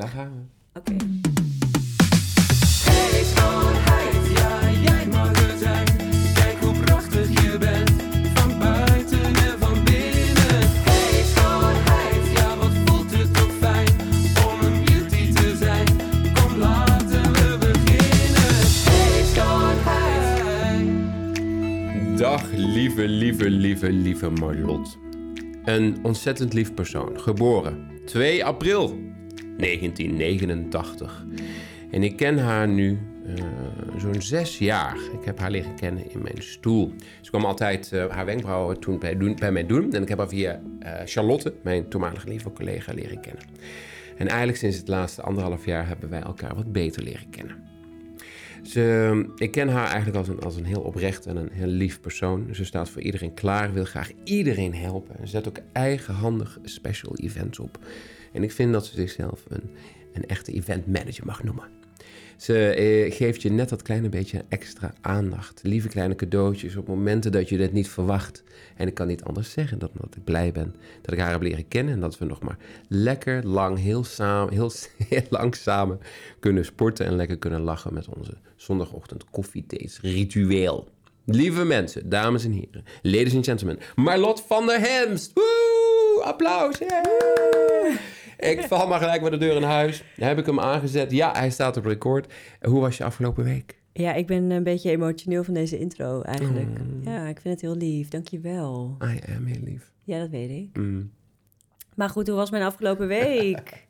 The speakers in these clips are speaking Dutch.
daar gaan we. Oké. Hey schoonheid, ja jij mag er zijn. Kijk hoe prachtig je bent, van buiten en van binnen. Hey schoonheid, ja wat voelt het toch fijn om een beauty te zijn. Kom laten we beginnen. Hey schoonheid. Dag lieve, lieve, lieve, lieve Marlot. Een ontzettend lief persoon. Geboren 2 april 1989. En ik ken haar nu eh, zo'n zes jaar. Ik heb haar leren kennen in mijn stoel. Ze kwam altijd eh, haar wenkbrauwen toen bij, doen, mij doen. En ik heb haar via eh, Charlotte, mijn toenmalige lieve collega, leren kennen. En eigenlijk sinds het laatste anderhalf jaar hebben wij elkaar wat beter leren kennen. Ze, ik ken haar eigenlijk als een, als een heel oprecht en een heel lief persoon. Ze staat voor iedereen klaar, wil graag iedereen helpen. En zet ook eigenhandig special events op. En ik vind dat ze zichzelf een, een echte event manager mag noemen. Ze eh, geeft je net dat kleine beetje extra aandacht. Lieve kleine cadeautjes op momenten dat je het niet verwacht. En ik kan niet anders zeggen dan dat ik blij ben dat ik haar heb leren kennen. En dat we nog maar lekker lang, heel, samen, heel, lang samen kunnen sporten. En lekker kunnen lachen met onze zondagochtend koffiethees ritueel. Lieve mensen, dames en heren, ladies and gentlemen. Marlot van der Hemst. Woe! Applaus! Ik val maar gelijk met de deur in huis. Heb ik hem aangezet. Ja, hij staat op record. Hoe was je afgelopen week? Ja, ik ben een beetje emotioneel van deze intro eigenlijk. Mm. Ja, ik vind het heel lief. Dankjewel. I am heel lief. Ja, dat weet ik. Mm. Maar goed, hoe was mijn afgelopen week?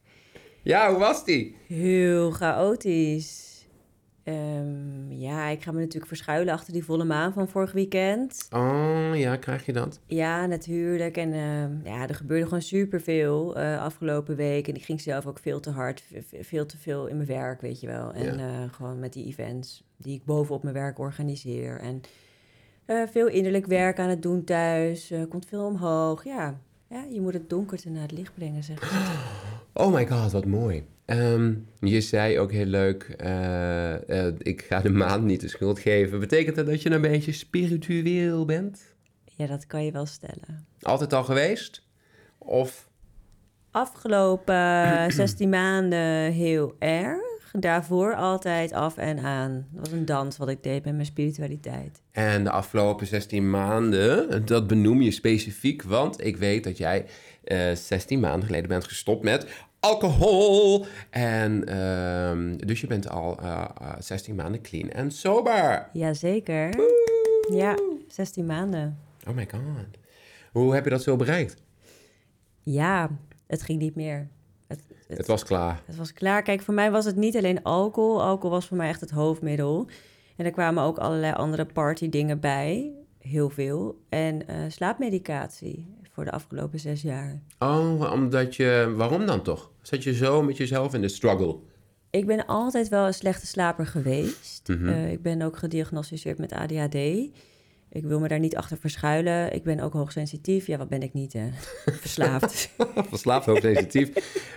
Ja, hoe was die? Heel chaotisch. Ehm, ja, ik ga me natuurlijk verschuilen achter die volle maan van vorig weekend. Oh, ja, krijg je dat? Ja, natuurlijk. En ehm, ja, er gebeurde gewoon superveel uh, afgelopen week. En ik ging zelf ook veel te hard, veel te veel in mijn werk, weet je wel. En Ja. eh, gewoon met die events die ik bovenop mijn werk organiseer. En eh, veel innerlijk werk aan het doen thuis. komt veel omhoog. Ja. ja, je moet het donkerte naar het licht brengen, zeg ze. Oh my god, wat mooi. Ehm, je zei ook heel leuk, eh, eh, ik ga de maan niet de schuld geven. Betekent dat dat je een beetje spiritueel bent? Ja, dat kan je wel stellen. Altijd al geweest? Of, Afgelopen 16 maanden heel erg. Daarvoor altijd af en aan. Dat was een dans wat ik deed met mijn spiritualiteit. en de afgelopen 16 maanden, dat benoem je specifiek, want ik weet dat jij eh 16 maanden geleden bent gestopt met alcohol. En ehm, dus je bent al eh, eh, 16 maanden clean en sober. Jazeker. Ja, 16 maanden. Oh my god. Hoe heb je dat zo bereikt? Ja, het ging niet meer. Het, het, Het was klaar. het was klaar. Kijk, voor mij was het niet alleen alcohol. Alcohol was voor mij echt het hoofdmiddel. En er kwamen ook allerlei andere party dingen bij. Heel veel. En eh, slaapmedicatie voor de afgelopen zes jaar. Oh, omdat je... Waarom dan toch? Zat je zo met jezelf in de struggle? Ik ben altijd wel een slechte slaper geweest. Mhm. Eh, ik ben ook gediagnosticeerd met ADHD. Ik wil me daar niet achter verschuilen. Ik ben ook hoogsensitief. Ja, wat ben ik niet, hè? Verslaafd. Verslaafd, hoogsensitief.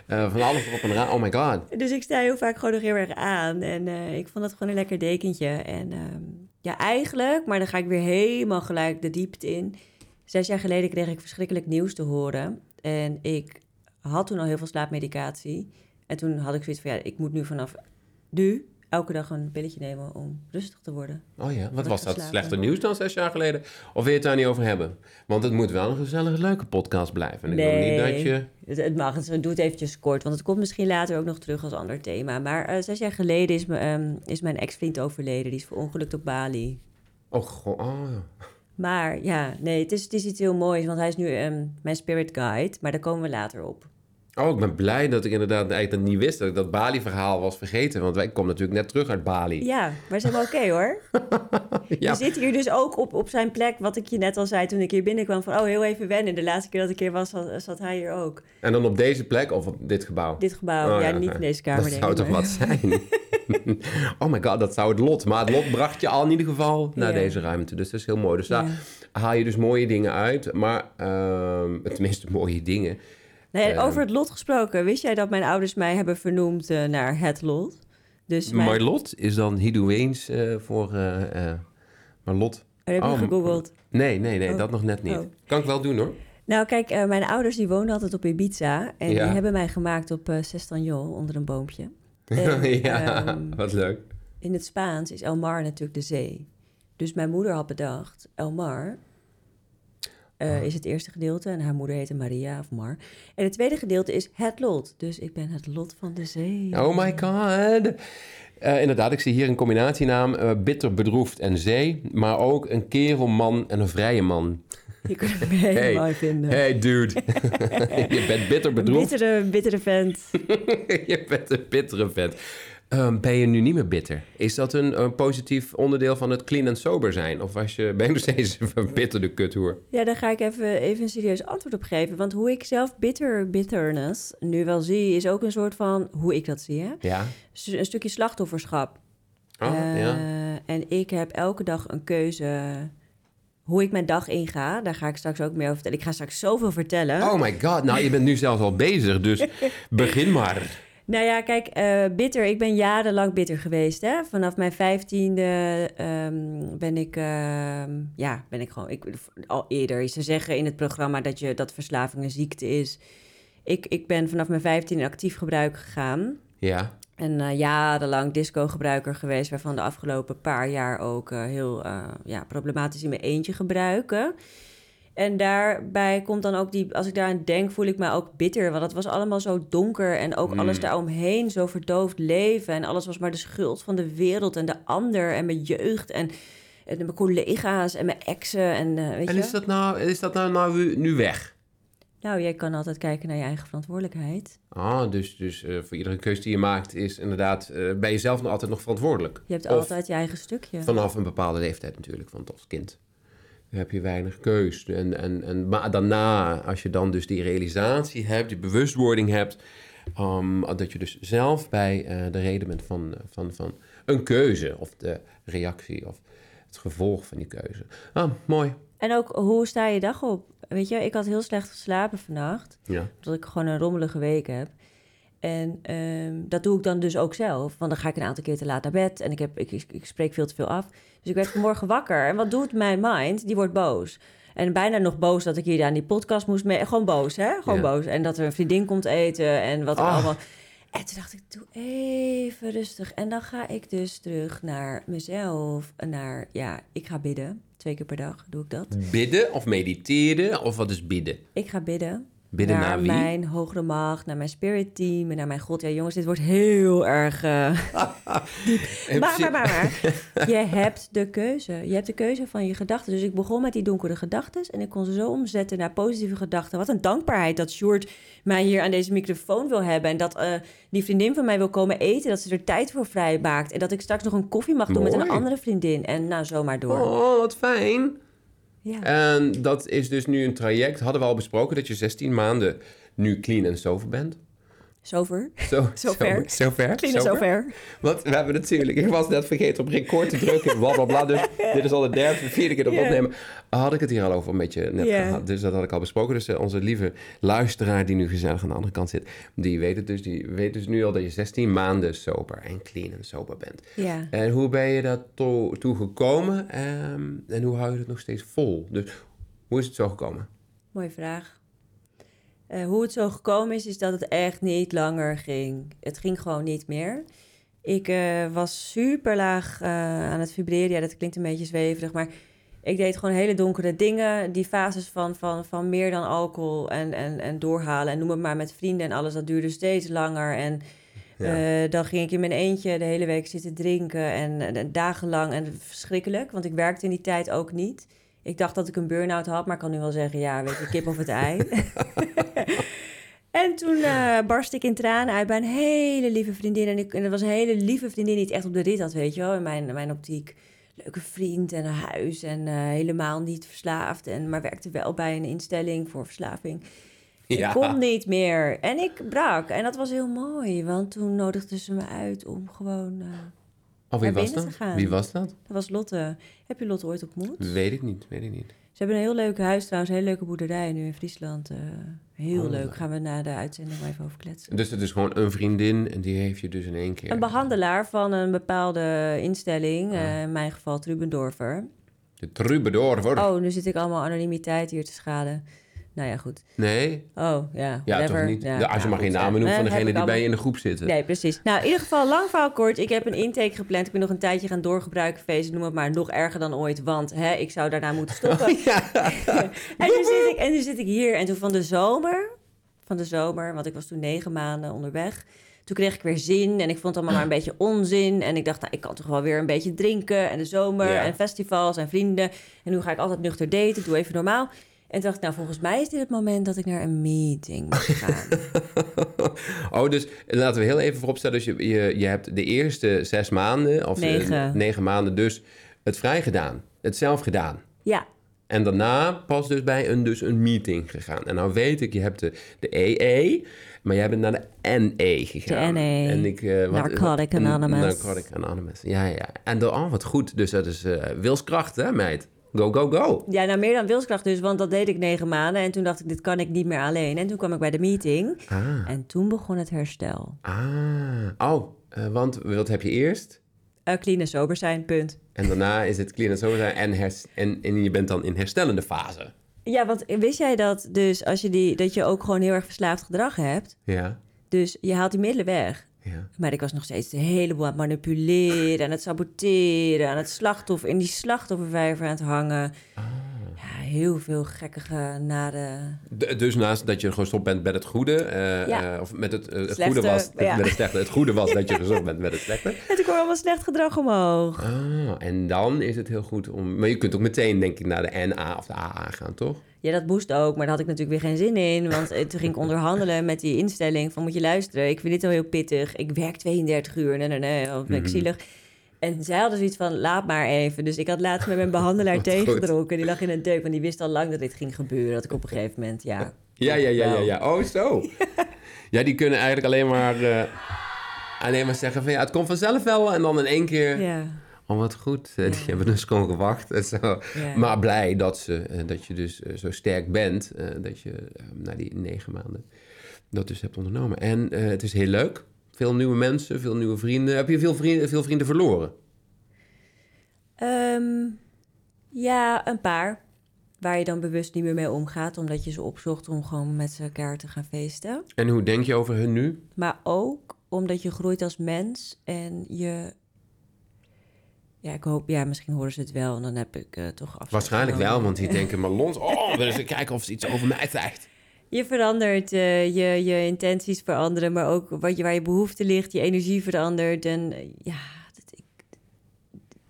Eh van alles op en eraan. Oh my god. dus ik sta heel vaak gewoon nog heel erg aan. En ik vond het gewoon een lekker dekentje. En ehm, ja, eigenlijk, maar dan ga ik weer helemaal gelijk de diepte in. Zes jaar geleden kreeg ik verschrikkelijk nieuws te horen. En ik had toen al heel veel slaapmedicatie. En toen had ik zoiets van, ja, ik moet nu vanaf nu elke dag een pilletje nemen om rustig te worden. Oh ja, wat ik was dat slechter nieuws dan zes jaar geleden? Of wil je het daar niet over hebben? Want het moet wel een gezellige, leuke podcast blijven. En ik wil niet dat je... Het, het mag, het, doe het eventjes kort, want het komt misschien later ook nog terug als ander thema. Maar eh, zes jaar geleden is, me, ehm, is mijn ex-vriend overleden. Die is verongelukt op Bali. Oh, goh, oh. ja. Maar ja, nee, het is, het is iets heel moois, want hij is nu ehm, mijn spirit guide. Maar daar komen we later op. Oh, ik ben blij dat ik inderdaad eigenlijk niet wist. Dat ik dat Bali-verhaal was vergeten. Want wij komen natuurlijk net terug uit Bali. Ja, maar is helemaal oké hoor. Ja. Je zit hier dus ook op, op zijn plek, wat ik je net al zei toen ik hier binnenkwam. Van, oh, heel even wennen. De laatste keer dat ik hier was, zat, zat hij hier ook. En dan op deze plek of op dit gebouw? Dit gebouw, Oh, ja, ja, niet in deze kamer, Dat denk zou toch wat zijn? oh my god, dat zou het lot. Maar het lot bracht je al in ieder geval naar Ja. deze ruimte. Dus dat is heel mooi. Dus daar haal je dus mooie dingen uit. Maar, ehm, tenminste mooie dingen. Nee, Ehm. over het lot gesproken. Wist jij dat mijn ouders mij hebben vernoemd eh, naar het lot? Dus mijn... Maar lot is dan Hidoeens eh voor... lot... Oh, heb je Oh, gegoogeld? Nee, nee, nee, Oh. dat nog net niet. Oh. Kan ik wel doen hoor. Nou, kijk, mijn ouders die woonden altijd op Ibiza. En Ja. die hebben mij gemaakt op uh, Sestanjol, onder een boompje. En, ja, ehm, wat leuk. In het Spaans is El Mar natuurlijk de zee. Dus mijn moeder had bedacht, El Mar eh, is het eerste gedeelte. En haar moeder heette Maria of Mar. En het tweede gedeelte is het lot. Dus ik ben het lot van de zee. Oh my god. Eh, inderdaad, ik zie hier een combinatienaam. eh, bitter, bedroefd en zee. Maar ook een kerel, man en een vrije man. Je kunt het heel Hey. vinden. Hey dude. je bent bitter, Een bedroefd. bittere, bittere vent. je bent een bittere vent. Ehm, ben je nu niet meer bitter? Is dat een, een positief onderdeel van het clean en sober zijn? Of was je, ben je nog steeds een verbitterde kuthoer? Ja, daar ga ik even, even een serieus antwoord op geven. Want hoe ik zelf bitter, bitterness nu wel zie... is ook een soort van, hoe ik dat zie, hè? Ja? Een stukje slachtofferschap. Oh, Eh, ja. En ik heb elke dag een keuze hoe ik mijn dag inga. Daar ga ik straks ook meer over vertellen. Ik ga straks zoveel vertellen. Oh my god, nou je bent nu zelfs al bezig, dus begin maar. Nou ja, kijk, eh, bitter. Ik ben jarenlang bitter geweest. Hè? Vanaf mijn vijftiende ehm, ben ik, ehm, ja, ben ik gewoon, ik, al eerder. Ze zeggen in het programma dat, je, dat verslaving een ziekte is. Ik, ik ben vanaf mijn vijftiende actief gebruik gegaan. Ja, En eh, jarenlang disco-gebruiker geweest, waarvan de afgelopen paar jaar ook eh, heel ja, problematisch in mijn eentje gebruiken. En daarbij komt dan ook die, als ik daaraan denk, voel ik me ook bitter. Want het was allemaal zo donker en ook alles Mm. daaromheen zo verdoofd leven. En alles was maar de schuld van de wereld en de ander en mijn jeugd en, en mijn collega's en mijn exen. En, eh, weet en je? is dat nou, is dat nou, nou nu weg? Nou, jij kan altijd kijken naar je eigen verantwoordelijkheid. Ah, dus, dus eh, voor iedere keuze die je maakt is inderdaad, eh ben je zelf nog altijd nog verantwoordelijk. Je hebt Of altijd je eigen stukje. Vanaf een bepaalde leeftijd natuurlijk, want als kind heb je weinig keus. En, en, en, maar daarna, als je dan dus die realisatie hebt, die bewustwording hebt, um, dat je dus zelf bij eh, de reden bent van, eh, van, van een keuze of de reactie of het gevolg van die keuze. Ah, mooi. En ook, hoe sta je dag op? Weet je, ik had heel slecht geslapen vannacht. Ja. Omdat ik gewoon een rommelige week heb. En ehm, dat doe ik dan dus ook zelf. Want dan ga ik een aantal keer te laat naar bed. En ik, heb, ik, ik, ik spreek veel te veel af. Dus ik werd vanmorgen wakker. En wat doet mijn mind? Die wordt boos. En bijna nog boos dat ik hier aan die podcast moest mee. Gewoon boos, hè? Gewoon Ja. boos. En dat er een vriendin komt eten. En wat er Ah. allemaal... En toen dacht ik, doe even rustig. En dan ga ik dus terug naar mezelf. Naar, ja, ik ga bidden. Twee keer per dag doe ik dat. Bidden of mediteren of wat is bidden? Ik ga bidden. Bidden naar naar wie? mijn hogere macht, naar mijn spirit team en naar mijn God. Ja, jongens, dit wordt heel erg. En maar, maar, maar, maar. Je hebt de keuze. Je hebt de keuze van je gedachten. Dus ik begon met die donkere gedachten en ik kon ze zo omzetten naar positieve gedachten. Wat een dankbaarheid dat Sjoerd mij hier aan deze microfoon wil hebben. En dat eh, die vriendin van mij wil komen eten. Dat ze er tijd voor vrij maakt. En dat ik straks nog een koffie mag doen met een andere vriendin. En nou, zomaar door. Oh, wat fijn. Ja. En dat is dus nu een traject. Hadden we al besproken dat je 16 maanden nu clean en sober bent. Zover. Zo, Zover. Zo, zover. Clean is zover. Want we hebben natuurlijk, ik was net vergeten op record te drukken, bla bla bla. Dus dit is al de derde, vierde keer dat we Ja. opnemen. Had ik het hier al over met je net gehad. Dus dat had ik al besproken. Dus eh, onze lieve luisteraar die nu gezellig aan de andere kant zit, die weet het dus. Die weet dus nu al dat je 16 maanden sober en clean en sober bent. Ja. En hoe ben je daar to- toe gekomen? Ehm, en hoe hou je het nog steeds vol? Dus hoe is het zo gekomen? Mooie vraag. Eh, hoe het zo gekomen is, is dat het echt niet langer ging. Het ging gewoon niet meer. Ik eh, was super laag eh, aan het vibreren. Ja, dat klinkt een beetje zweverig, maar ik deed gewoon hele donkere dingen. Die fases van, van, van meer dan alcohol en, en, en doorhalen en noem het maar met vrienden en alles, dat duurde steeds langer. En Ja. dan ging ik in mijn eentje de hele week zitten drinken en, en, en dagenlang. En verschrikkelijk, want ik werkte in die tijd ook niet. Ik dacht dat ik een burn-out had, maar ik kan nu wel zeggen, ja, weet je, kip of het ei. en toen eh barst ik in tranen uit bij een hele lieve vriendin. En, ik, en dat was een hele lieve vriendin die het echt op de rit had, weet je wel, in mijn, in mijn optiek. Leuke vriend en een huis en eh, helemaal niet verslaafd. En, maar werkte wel bij een instelling voor verslaving. Ik kon niet meer. En ik brak. En dat was heel mooi, want toen nodigden ze me uit om gewoon... eh, Oh, wie was dat? Wie was dat? dat was Lotte. Heb je Lotte ooit ontmoet? Weet ik niet, weet ik niet. Ze hebben een heel leuk huis trouwens, een hele leuke boerderij nu in Friesland. eh, heel Oh, leuk. Gaan we na de uitzending maar even over kletsen. Dus het is gewoon een vriendin en die heeft je dus in één keer... Een behandelaar van een bepaalde instelling, Ah. eh, in mijn geval Trubendorfer. De troubadour. voor- Oh, nu zit ik allemaal anonimiteit hier te schaden. Nou ja, goed. Nee? Oh, ja. Ja, toch niet? Ja, als je maar geen namen noemt van degene die bij je in de groep zitten. Nee, precies. Nou, in ieder geval, lang verhaal kort. Ik heb een intake gepland. Ik ben nog een tijdje gaan doorgebruiken. Feest, noem het maar. Nog erger dan ooit. Want hè, ik zou daarna moeten stoppen. en, nu zit ik, en nu zit ik hier. En toen van de zomer... Van de zomer, want ik was toen negen maanden onderweg... Toen kreeg ik weer zin en ik vond het allemaal maar een beetje onzin. En ik dacht, nou, ik kan toch wel weer een beetje drinken. En de zomer Ja. en festivals en vrienden. En nu ga ik altijd nuchter daten, doe even normaal. En toen dacht ik, nou, volgens mij is dit het moment dat ik naar een meeting moet gaan. Oh, dus laten we heel even vooropstellen. Dus je, je, je hebt de eerste zes maanden, of eh, Negen. negen maanden, dus het vrij gedaan. Het zelf gedaan. ja, En daarna pas dus bij een, dus een meeting gegaan. En nou weet ik, je hebt de, de EE, maar jij bent naar de NE gegaan. NE. En ik, eh, wat- Narcotic wat- Anonymous. Narcotic Anonymous, ja, ja. En dan, oh, wat goed. Dus dat is eh, wilskracht, hè, meid? Go, go, go. Ja, nou meer dan wilskracht dus, want dat deed ik negen maanden. En toen dacht ik, dit kan ik niet meer alleen. En toen kwam ik bij de meeting. Ah, En toen begon het herstel. ah. Oh, eh, want wat heb je eerst? Eh clean en sober zijn, punt. En daarna is het clean en zo zijn en, hers- en, en je bent dan in herstellende fase. Ja, want wist jij dat dus als je die, dat je ook gewoon heel erg verslaafd gedrag hebt? Ja, Dus je haalt die middelen weg. Ja. Maar ik was nog steeds een heleboel aan het manipuleren, aan het saboteren, aan het slachtoffer, in die slachtoffervijver aan het hangen. Ja, heel veel gekkige, nare... Dus naast dat je gestopt bent met het goede, eh, Ja. eh, of met het, eh, het Slechte, goede was, ja. met het slechte. Het goede was dat je gestopt bent met het slechte. En toen kwam allemaal slecht gedrag omhoog. Ah, en dan is het heel goed om... Maar je kunt ook meteen, denk ik, naar de NA of de AA gaan, toch? Ja, dat moest ook, maar daar had ik natuurlijk weer geen zin in. Want eh, toen ging ik onderhandelen met die instelling van... moet je luisteren, ik vind dit al heel pittig. Ik werk 32 uur, nee, nee, nee, of ben ik Mhm. zielig. En zij hadden zoiets van, laat maar even. Dus ik had laatst met mijn behandelaar Wat tegengetrokken. Die lag in een deuk, want die wist al lang dat dit ging gebeuren. Dat ik op een gegeven moment, ja... Ja, ja, ja, ja, wel. ja. Oh, zo. Ja, die kunnen eigenlijk alleen maar, eh, alleen maar zeggen van... Ja, het komt vanzelf wel. En dan in één keer... Ja, Oh, wat goed. Eh, Die hebben dus gewoon gewacht. En zo. Ja. Maar blij dat, ze, eh, dat je dus eh, zo sterk bent. dat je na die negen maanden dat dus hebt ondernomen. En het is heel leuk. Veel nieuwe mensen, veel nieuwe vrienden. Heb je veel vrienden, veel vrienden verloren? Ehm, ja een paar. Waar je dan bewust niet meer mee omgaat. Omdat je ze opzocht om gewoon met elkaar te gaan feesten. En hoe denk je over hun nu? Maar ook omdat je groeit als mens en je... Ja, ik hoop, ja, misschien horen ze het wel en dan heb ik eh, toch afstand Waarschijnlijk wel, want die denken maar lons. Oh, we willen eens kijken of ze iets over mij zegt. Je verandert, eh, je, je intenties veranderen, maar ook wat je, waar je behoefte ligt, je energie verandert. En eh, ja, dat, ik,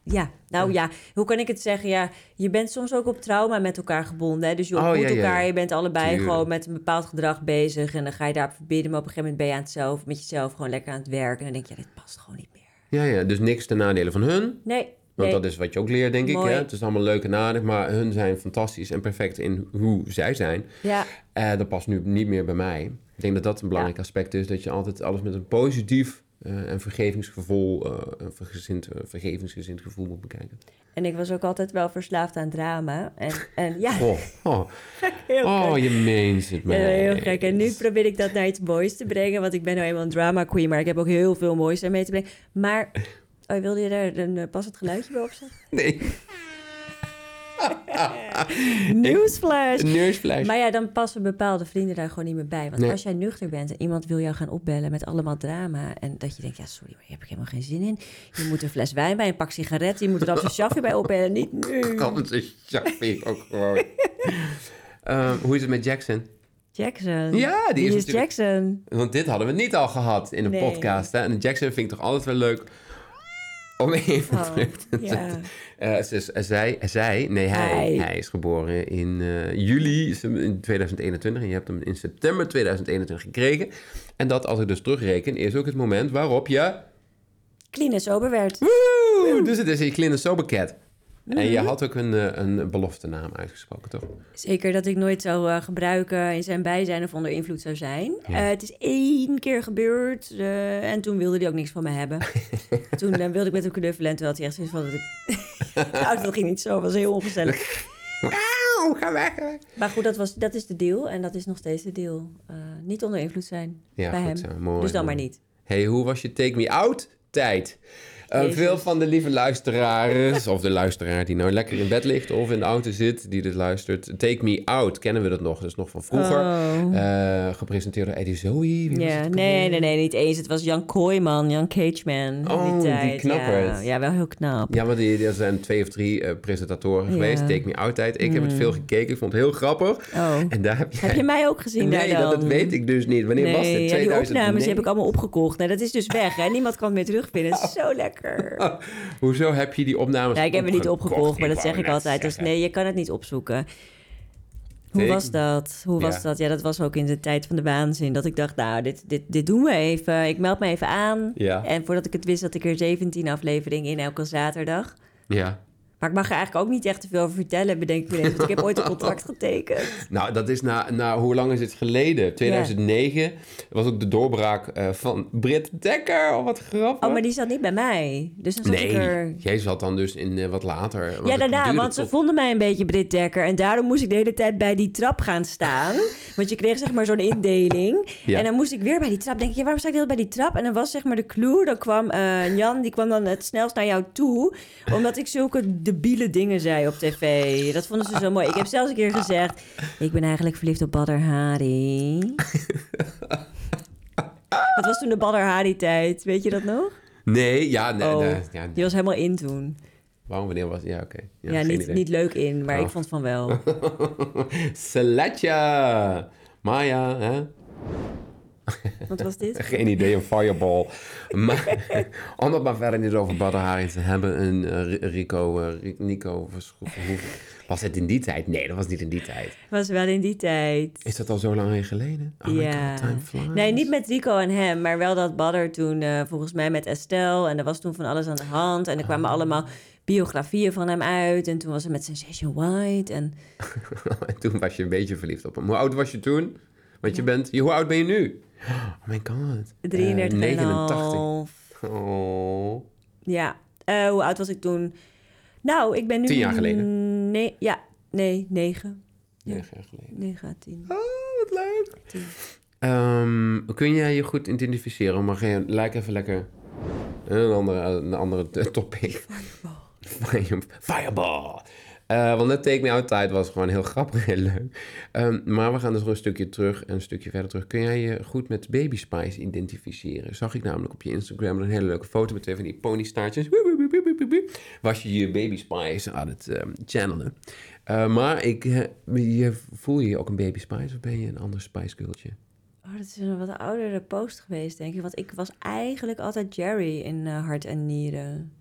ja, nou ja, hoe kan ik het zeggen? Ja, je bent soms ook op trauma met elkaar gebonden. Hè? Dus je Oh, ontmoet ja, ja, ja. elkaar, je bent allebei Tuurlijk. gewoon met een bepaald gedrag bezig. En dan ga je daarop verbieden, maar op een gegeven moment ben je aan het zelf, met jezelf gewoon lekker aan het werken. En dan denk je, dit past gewoon niet. Ja, ja, dus niks ten nadele van hun. Nee, Want nee. dat is wat je ook leert, denk ik. Hè? Het is allemaal leuk en aardig, maar hun zijn fantastisch en perfect in hoe zij zijn. Ja, Eh, dat past nu niet meer bij mij. Ik denk dat dat een belangrijk aspect is. Dat je altijd alles met een positief eh, en vergevingsgevoel, eh, een vergezind, eh, vergevingsgezind gevoel moet bekijken. en ik was ook altijd wel verslaafd aan drama. En, en ja, Oh, oh, heel oh je meent het, man. heel gek. En nu probeer ik dat naar iets moois te brengen. Want ik ben nou eenmaal een drama queen, maar ik heb ook heel veel moois daar mee te brengen. Maar, oh, wilde je daar een uh, passend geluidje bij opzetten? Nee, Newsflash! een neusflash. Maar ja, dan passen bepaalde vrienden daar gewoon niet meer bij. Want Nee. als jij nuchter bent en iemand wil jou gaan opbellen met allemaal drama... en dat je denkt, ja, sorry, maar hier heb ik helemaal geen zin in. Je moet een fles wijn bij, een pak sigaretten... je moet er dan zijn chafje bij opbellen, niet nu. Kan ik ook gewoon. Ehm, hoe is het met Jackson? Jackson. Ja, die is Jackson? Want dit hadden we niet al gehad in Nee. podcast. Hè? En Jackson vind ik toch altijd wel leuk om even Oh, terug te ja. zetten. Eh, ze is- zij, zij, nee hij, Hij. hij is geboren in eh, juli is hem in 2021 en je hebt hem in september 2021 gekregen. En dat als ik dus terugreken is ook het moment waarop je... Clean en sober werd. Woe! Dus het is je Clean Sober Cat. En Mhm. je had ook een, eh, een beloftenaam uitgesproken, toch? Zeker dat ik nooit zou eh, gebruiken in zijn bijzijn of onder invloed zou zijn. Ja. Eh, het is één keer gebeurd en toen wilde hij ook niks van me hebben. toen wilde ik met hem knuffelen en toen had hij echt zoiets van... Dat ik... nou, dat ging niet zo, was heel ongezellig. Wauw, ga weg. Maar goed, dat, was, dat is de deal en dat is nog steeds de deal. Niet onder invloed zijn Ja, bij goed hem. Mooi, dus dan mooi. maar niet. hey, hoe was je Take Me Out tijd? Eh, veel van de lieve luisteraars, of de luisteraar die nou lekker in bed ligt of in de auto zit, die dit luistert. Take Me Out, kennen we dat nog? Dat is nog van vroeger. Oh. Eh, gepresenteerd door Eddie Zoe. Wie Ja, nee, nee, nee, niet eens. Het was Jan Kooijman, Jan Cageman. Oh, die, die tijd. knapperd. Ja, ja, wel heel knap. Ja, maar die, er zijn twee of drie eh, presentatoren geweest. Take Me Out tijd. Ik heb het veel gekeken. Ik vond het heel grappig. Oh. En daar heb jij... Heb je mij ook gezien Nee, daar dan? dat weet ik dus niet. Wanneer nee, was dit? ja, die 2009? opnames die heb ik allemaal opgekocht. Nee, dat is dus weg, hè? Niemand kan het meer terugvinden. Het is zo lekker. Hoezo heb je die opnames Ja, ik heb het niet opgekocht, maar dat zeg ik altijd. Dus nee, je kan het niet opzoeken. Hoe was dat? Hoe was Ja. dat? Ja, dat was ook in de tijd van de waanzin. Dat ik dacht, nou, dit, dit, dit doen we even. Ik meld me even aan. Ja. En voordat ik het wist, had ik er 17 afleveringen in elke zaterdag. Ja. Maar ik mag er eigenlijk ook niet echt te veel over vertellen, bedenk ik ineens. Want ik heb ooit een contract getekend. Nou, dat is na, na hoe lang is het geleden? 2009 was ook de doorbraak eh, van Britt Dekker. Oh, wat grappig. Oh, maar die zat niet bij mij. Dus dan zat Nee, ik er... jij zat dan dus in eh, wat later. want Ja, daarna, want ze tot- vonden mij een beetje Brit Dekker. En daarom moest ik de hele tijd bij die trap gaan staan. Want je kreeg zeg maar zo'n indeling. Ja. En dan moest ik weer bij die trap. Denk ja, waarom sta ik de hele tijd bij die trap? En dan was zeg maar de clue. Dan kwam eh, Jan, die kwam dan het snelst naar jou toe. Omdat ik zulke debiele dingen zei op tv. Dat vonden ze zo mooi. Ik heb zelfs een keer gezegd... Ik ben eigenlijk verliefd op Badr Hari. dat was toen de Badr Hari tijd. Weet je dat nog? Nee, ja, nee, Oh, nee, ja, Die was helemaal in toen. waarom, wanneer was Ja, oké. Ja, niet, idee. niet leuk in, maar Oh. ik vond van wel. Seletja. Maya, hè? Wat was dit? Geen idee, een fireball. Maar om het maar verder niet over Badr Hari te hebben. Een eh, Rico, eh, Nico Verschoeven. Was het in die tijd? Nee, dat was niet in die tijd. Was wel in die tijd. Is dat al zo lang geleden? Oh ja. god. Nee, niet met Rico en hem, maar wel dat Badder toen eh, volgens mij met Estelle. En er was toen van alles aan de hand. En er kwamen Ah. allemaal biografieën van hem uit. En toen was hij met Sensation White. En En toen was je een beetje verliefd op hem. Hoe oud was je toen? Want je bent... Hoe oud ben je nu? Oh my god. 33 Eh, en 89. half. Oh. Ja. Eh, hoe oud was ik toen? Nou, ik ben nu... Tien jaar geleden. Nee, ja. Nee, negen. Ja. Negen jaar geleden. Negen à tien. Oh, wat leuk. Ehm, kun jij je goed identificeren? Maar geen, lijkt even lekker een andere, een andere topic. Fire- Fireball. Eh, want net Take Me Out tijd was gewoon heel grappig en leuk. Ehm, maar we gaan dus nog een stukje terug en een stukje verder terug. Kun jij je goed met Baby Spice identificeren? Zag ik namelijk op je Instagram een hele leuke foto met twee van die ponystaartjes. Was je je Baby Spice aan het ehm, channelen. Eh, maar ik, eh, je, voel je je ook een Baby Spice of ben je een ander Spice Girltje? Oh, dat is een wat oudere post geweest, denk ik. Want ik was eigenlijk altijd Jerry in Hart en Nieren.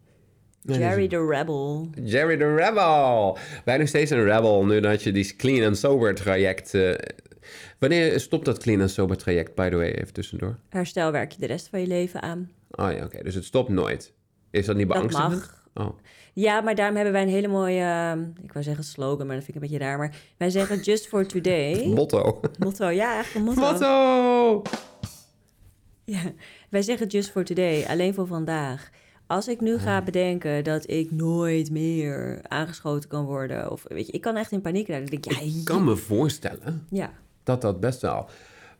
Jerry the Rebel. Jerry the Rebel. Ben je nog steeds een rebel nu dat je die clean and sober traject... eh, wanneer stopt dat clean and sober traject, by the way, even tussendoor? Herstel werk je de rest van je leven aan. Oh ja, oké. Dus het stopt nooit. Is dat niet Dat beangstigend? mag. Oh. Ja, maar daarom hebben wij een hele mooie, eh, ik wou zeggen slogan, maar dat vind ik een beetje raar. Maar wij zeggen just for today. Motto. Motto, ja, echt een motto. Motto! Ja, wij zeggen just for today, alleen voor vandaag. Als ik nu ga bedenken dat ik nooit meer aangeschoten kan worden, of weet je, ik kan echt in paniek raken. Denk ik, ja, Ik kan me voorstellen ja, dat dat best wel...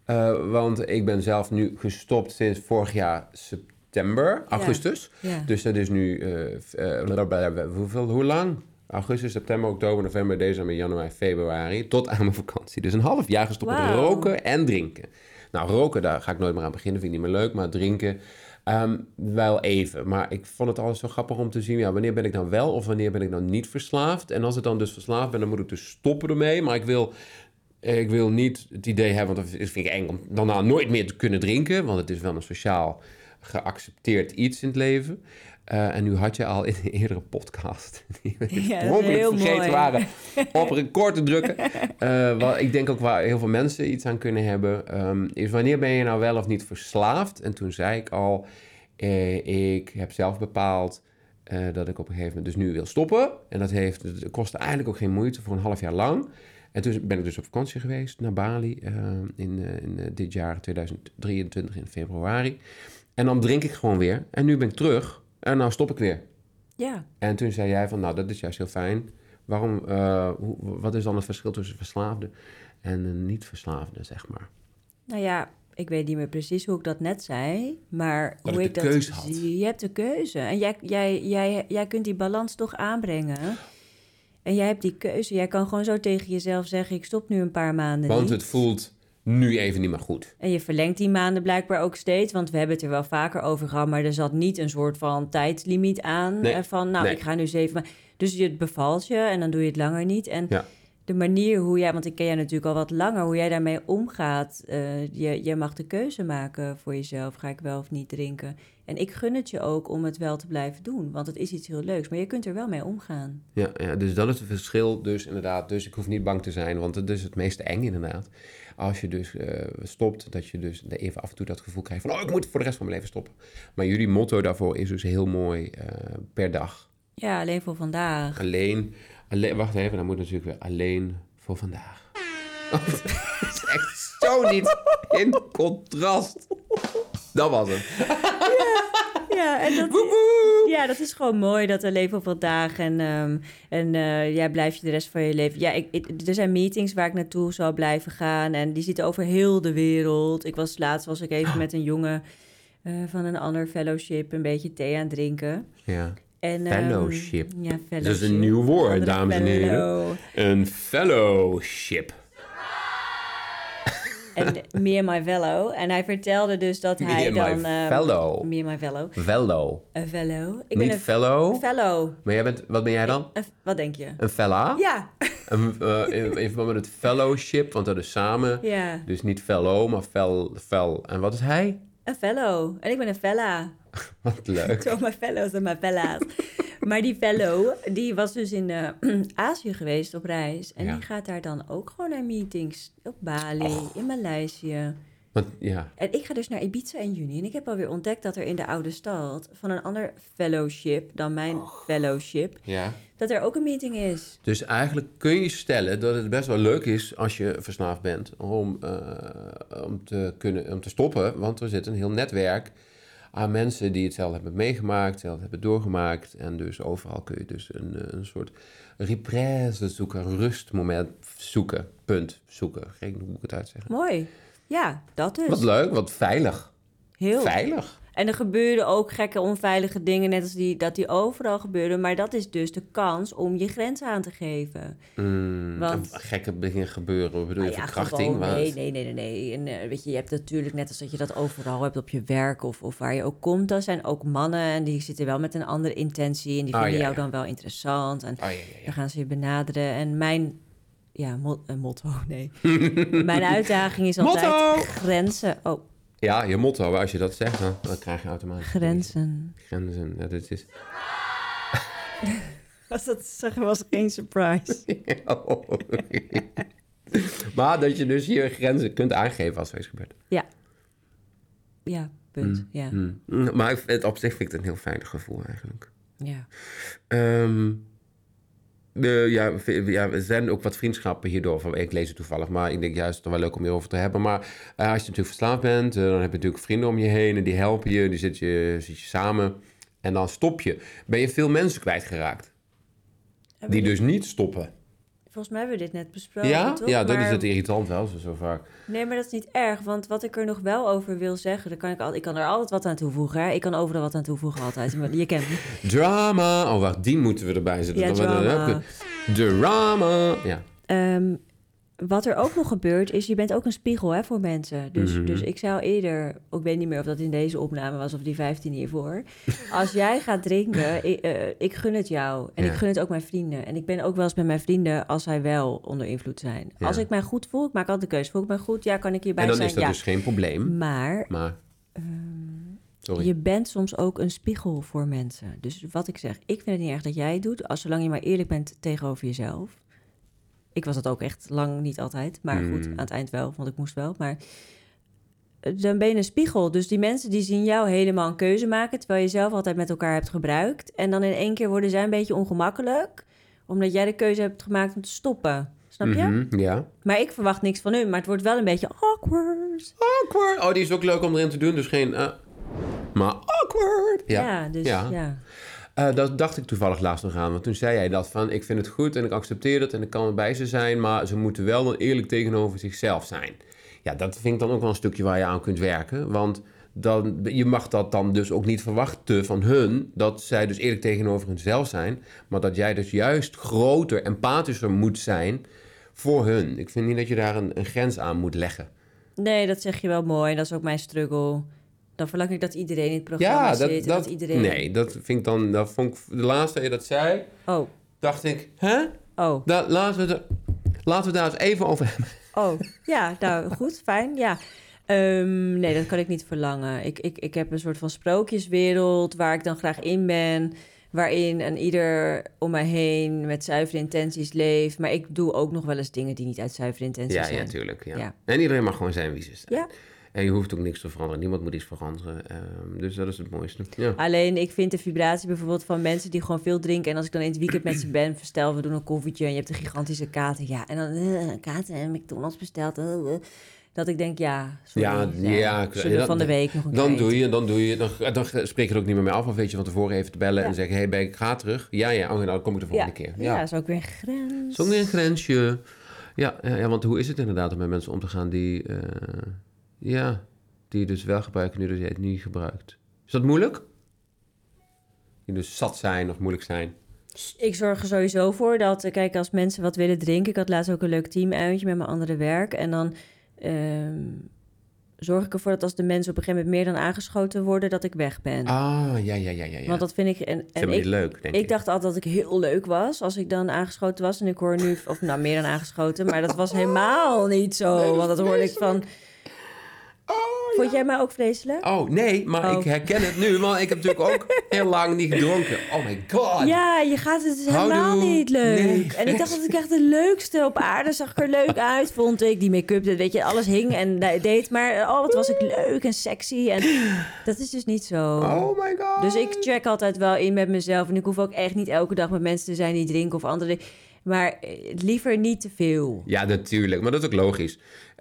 eh, want ik ben zelf nu gestopt sinds vorig jaar september, augustus. ja. Dus dat is nu... eh, eh, hoeveel, hoe lang? Augustus, september, oktober, november, december, januari, februari. Tot aan mijn vakantie. Dus een half jaar gestopt met roken en drinken. Nou, roken, daar ga ik nooit meer aan beginnen. Vind ik niet meer leuk. Maar drinken, ehm, wel even. Maar ik vond het altijd zo grappig om te zien... Ja, wanneer ben ik nou wel of wanneer ben ik nou niet verslaafd? En als ik dan dus verslaafd ben, dan moet ik dus stoppen ermee. Maar ik wil... Ik wil niet het idee hebben, want dat vind ik eng om daarna nooit meer te kunnen drinken. Want het is wel een sociaal geaccepteerd iets in het leven. Eh, en nu had je al in een eerdere podcast, die we Ja, vergeten mooi. waren, op record te drukken. Eh, wat ik denk ook waar heel veel mensen iets aan kunnen hebben, ehm, is wanneer ben je nou wel of niet verslaafd? En toen zei ik al, eh, ik heb zelf bepaald eh, dat ik op een gegeven moment dus nu wil stoppen. En dat heeft, kostte eigenlijk ook geen moeite voor een half jaar lang. En toen ben ik dus op vakantie geweest naar Bali in, in dit jaar 2023 in februari. En dan drink ik gewoon weer. En nu ben ik terug en nou stop ik weer. ja. En toen zei jij van, nou, dat is juist heel fijn. Waarom, eh, hoe, wat is dan het verschil tussen verslaafde en een niet-verslaafde, zeg maar? Nou ja, ik weet niet meer precies hoe ik dat net zei, maar Dat hoe ik ik de dat keuze had. zie. Je hebt de keuze. En jij, jij, jij, jij kunt die balans toch aanbrengen. En jij hebt die keuze. Jij kan gewoon zo tegen jezelf zeggen: ik stop nu een paar maanden. Want niet. het voelt nu even niet meer goed. En je verlengt die maanden blijkbaar ook steeds, want we hebben het er wel vaker over gehad, maar er zat niet een soort van tijdslimiet aan. Nee, eh, Van, nou, nee. ik ga nu zeven maanden. Dus je het bevalt je en dan doe je het langer niet. En Ja. de manier hoe jij, want ik ken jij natuurlijk al wat langer, hoe jij daarmee omgaat. eh, je, je mag de keuze maken voor jezelf, ga ik wel of niet drinken. En ik gun het je ook om het wel te blijven doen, want het is iets heel leuks, maar je kunt er wel mee omgaan. Ja, ja, dus dat is het verschil dus inderdaad. Dus ik hoef niet bang te zijn, want het is het meest eng inderdaad. Als je dus eh, stopt, dat je dus even af en toe dat gevoel krijgt van... oh, ik moet voor de rest van mijn leven stoppen. Maar jullie motto daarvoor is dus heel mooi eh, per dag. Ja, alleen voor vandaag. Alleen, alleen... Wacht even, dan moet natuurlijk weer alleen voor vandaag. Oh, dat is echt zo niet in contrast. Dat was het. Ja, en dat, ja, dat is gewoon mooi, dat er leven op vandaag. En, ehm, en eh, jij blijft je de rest van je leven... Ja, ik, ik- er zijn meetings waar ik naartoe zal blijven gaan. En die zitten over heel de wereld. Ik was laatst was ik even met een jongen eh, van een ander fellowship... een beetje thee aan het drinken. Ja. En, ehm, Fellowship. ja, fellowship. Dat is een nieuw woord, dames en heren. Een fellowship. En me and my fellow. En hij vertelde dus dat hij my dan... ehm, fellow. Me and my fellow. Fellow. Een fellow. Ik Niet ben een fellow, fellow. maar jij bent, wat ben jij dan? Een- wat denk je? Een fella? Ja. Een, in, in verband met het fellowship, want dat is samen. Ja. Dus niet fellow, maar fel, fel. En wat is hij? Een fellow. En ik ben een fella. Wat leuk. Zo, mijn fellows en mijn fella's. Maar die fellow, die was dus in eh, Azië geweest op reis. En Ja. die gaat daar dan ook gewoon naar meetings. Op Bali, in Maleisië. Want, ja, En ik ga dus naar Ibiza in juni. En ik heb alweer ontdekt dat er in de oude stad... van een ander fellowship dan mijn fellowship... ja. dat er ook een meeting is. Dus eigenlijk kun je stellen dat het best wel leuk is als je verslaafd bent om, eh, om, te, kunnen, om te stoppen. Want er zit een heel netwerk aan mensen die hetzelfde hebben meegemaakt, hetzelfde hebben doorgemaakt. En dus overal kun je dus een, eh, een soort represse zoeken, een rustmoment zoeken, punt zoeken. Niet hoe ik het uitzeggen. Mooi. Ja, dat dus. Wat leuk, wat veilig. Heel. Veilig. En er gebeurden ook gekke, onveilige dingen, net als die, dat die overal gebeurden. Maar dat is dus de kans om je grenzen aan te geven. Mm, Want- gekke dingen gebeuren. Bedoel je, Nou ja, verkrachting? gewoon, Wat? nee, nee, nee, nee, nee. En eh, weet je, je hebt natuurlijk net als dat je dat overal hebt op je werk of, of waar je ook komt. Dan zijn ook mannen en die zitten wel met een andere intentie. En die Ah, vinden ja, jou ja. dan wel interessant. En ja. dan gaan ze je benaderen. En mijn, ja, een motto, nee. mijn uitdaging is altijd Motto! grenzen. Oh, Ja, je motto, als je dat zegt, dan, dan krijg je automatisch... grenzen. Grenzen, ja, dit is... Was dat zeggen was geen surprise. maar dat je dus je grenzen kunt aangeven als er iets gebeurt. Ja. Ja, punt. Ja. Hmm. Maar vind- op zich vind ik het een heel veilig gevoel eigenlijk. ja. Ehm, ja, ja, er zijn ook wat vriendschappen hierdoor. Van, ik lees het toevallig, maar ik denk juist het wel leuk om hierover te hebben. Maar eh, als je natuurlijk verslaafd bent, eh, dan heb je natuurlijk vrienden om je heen en die helpen je, die zit je, zit je samen. En dan stop je. Ben je veel mensen kwijtgeraakt? Die dus niet stoppen. Volgens mij hebben we dit net besproken, ja? toch? Ja, dat Maar- is het irritant wel, zo, zo vaak. Nee, maar dat is niet erg. Want wat ik er nog wel over wil zeggen... Dan kan ik, al, ik kan er altijd wat aan toevoegen. Hè? Ik kan overal wat aan toevoegen altijd. Maar Je kent me. Drama. Oh, wacht, die moeten we erbij zetten. Ja, drama. Drama. Ja. Ehm, wat er ook nog gebeurt, is je bent ook een spiegel hè, voor mensen. Dus, Mhm. dus ik zou eerder, ik weet niet meer of dat in deze opname was of die 15 hiervoor. Als jij gaat drinken, ik, eh, ik gun het jou. En Ja. ik gun het ook mijn vrienden. En ik ben ook wel eens met mijn vrienden als zij wel onder invloed zijn. Ja. Als ik mij goed voel, ik maak altijd de keuze. Voel ik mij goed? Ja, kan ik hierbij En dan zijn? is dat ja. dus geen probleem. Maar Maar, sorry. je bent soms ook een spiegel voor mensen. Dus wat ik zeg, ik vind het niet erg dat jij het doet, als zolang je maar eerlijk bent tegenover jezelf. Ik was dat ook echt lang niet altijd, maar goed, Hmm. aan het eind wel, want ik moest wel. Maar dan ben je een spiegel. Dus die mensen die zien jou helemaal een keuze maken, terwijl je zelf altijd met elkaar hebt gebruikt. En dan in één keer worden zij een beetje ongemakkelijk, omdat jij de keuze hebt gemaakt om te stoppen. Snap je? Mhm, ja. Maar ik verwacht niks van hun, maar het wordt wel een beetje awkward. Awkward. Oh, die is ook leuk om erin te doen, dus geen... eh, maar awkward. Ja. Ja, dus Ja. ja. Eh, dat dacht ik toevallig laatst nog aan. Want toen zei jij dat van, ik vind het goed en ik accepteer het en ik kan er bij ze zijn. Maar ze moeten wel dan eerlijk tegenover zichzelf zijn. Ja, dat vind ik dan ook wel een stukje waar je aan kunt werken. Want dan, je mag dat dan dus ook niet verwachten van hun... dat zij dus eerlijk tegenover hunzelf zijn... maar dat jij dus juist groter, empathischer moet zijn voor hun. Ik vind niet dat je daar een, een grens aan moet leggen. Nee, dat zeg je wel mooi. Dat is ook mijn struggle. Dan verlang ik dat iedereen in het programma Ja, zit. dat, en dat, iedereen... nee, dat vind ik dan... Dat vond ik, de laatste keer dat zei, Oh, dacht ik... Hè? oh, Da, laten, we laten we daar eens even over hebben. oh. Ja, nou, goed, fijn, ja. Ehm, nee, dat kan ik niet verlangen. Ik, ik, ik heb een soort van sprookjeswereld waar ik dan graag in ben. Waarin een ieder om mij heen met zuivere intenties leeft. Maar ik doe ook nog wel eens dingen die niet uit zuivere intenties Ja, zijn. ja, natuurlijk. Ja. Ja. En iedereen mag gewoon zijn wie ze zijn. Ja. En je hoeft ook niks te veranderen. Niemand moet iets veranderen. Ehm, dus dat is het mooiste. Ja. Alleen ik vind de vibratie bijvoorbeeld van mensen die gewoon veel drinken. En als ik dan in het weekend met ze ben, verstel, we doen een koffietje en je hebt een gigantische kater. Ja, en dan eh, kater en McDonald's besteld. eh, eh. dat ik denk, ja, sorry, Ja, ja, ik- zullen we dat- van de week nog een Dan doe je, dan doe je, dan, dan spreek je er ook niet meer mee af. Of weet je van tevoren even te bellen Ja. en zeggen: Hé, hey, ben ik ga terug. Ja, ja, oh, nou, dan kom ik de volgende keer. ja. Ja, is ook weer een grens. Zo'n weer een grensje. Ja, ja, ja, want hoe is het inderdaad om met mensen om te gaan die, ja, die dus wel gebruiken nu dat jij het niet gebruikt? Is dat moeilijk? Die dus zat zijn of moeilijk zijn? Ik zorg er sowieso voor dat, eh, kijk, als mensen wat willen drinken... Ik had laatst ook een leuk teamuitje met mijn andere werk. En dan ehm, zorg ik ervoor dat als de mensen op een gegeven moment meer dan aangeschoten worden... dat ik weg ben. Ah, ja, ja, ja, ja. ja. Want dat vind ik... En, ik, leuk, denk ik. Ik dacht altijd dat ik heel leuk was als ik dan aangeschoten was. En ik hoor nu, of nou meer dan aangeschoten, maar dat was helemaal niet zo. want dat hoorde ik van. Vond jij mij ook vreselijk? Oh, nee, maar Oh. ik herken het nu, want ik heb natuurlijk ook heel lang niet gedronken. Oh my god. Ja, je gaat het is helemaal niet leuk. Nee, en ik dacht dat ik echt de leukste op aarde zag ik er leuk uit, vond ik. Die make-up, dat weet je, alles hing en deed. Maar oh, wat was ik leuk en sexy. En dat is dus niet zo. Oh my god. Dus ik check altijd wel in met mezelf. En ik hoef ook echt niet elke dag met mensen te zijn die drinken of andere dingen. Maar eh, liever niet te veel. Ja, natuurlijk. Maar dat is ook logisch.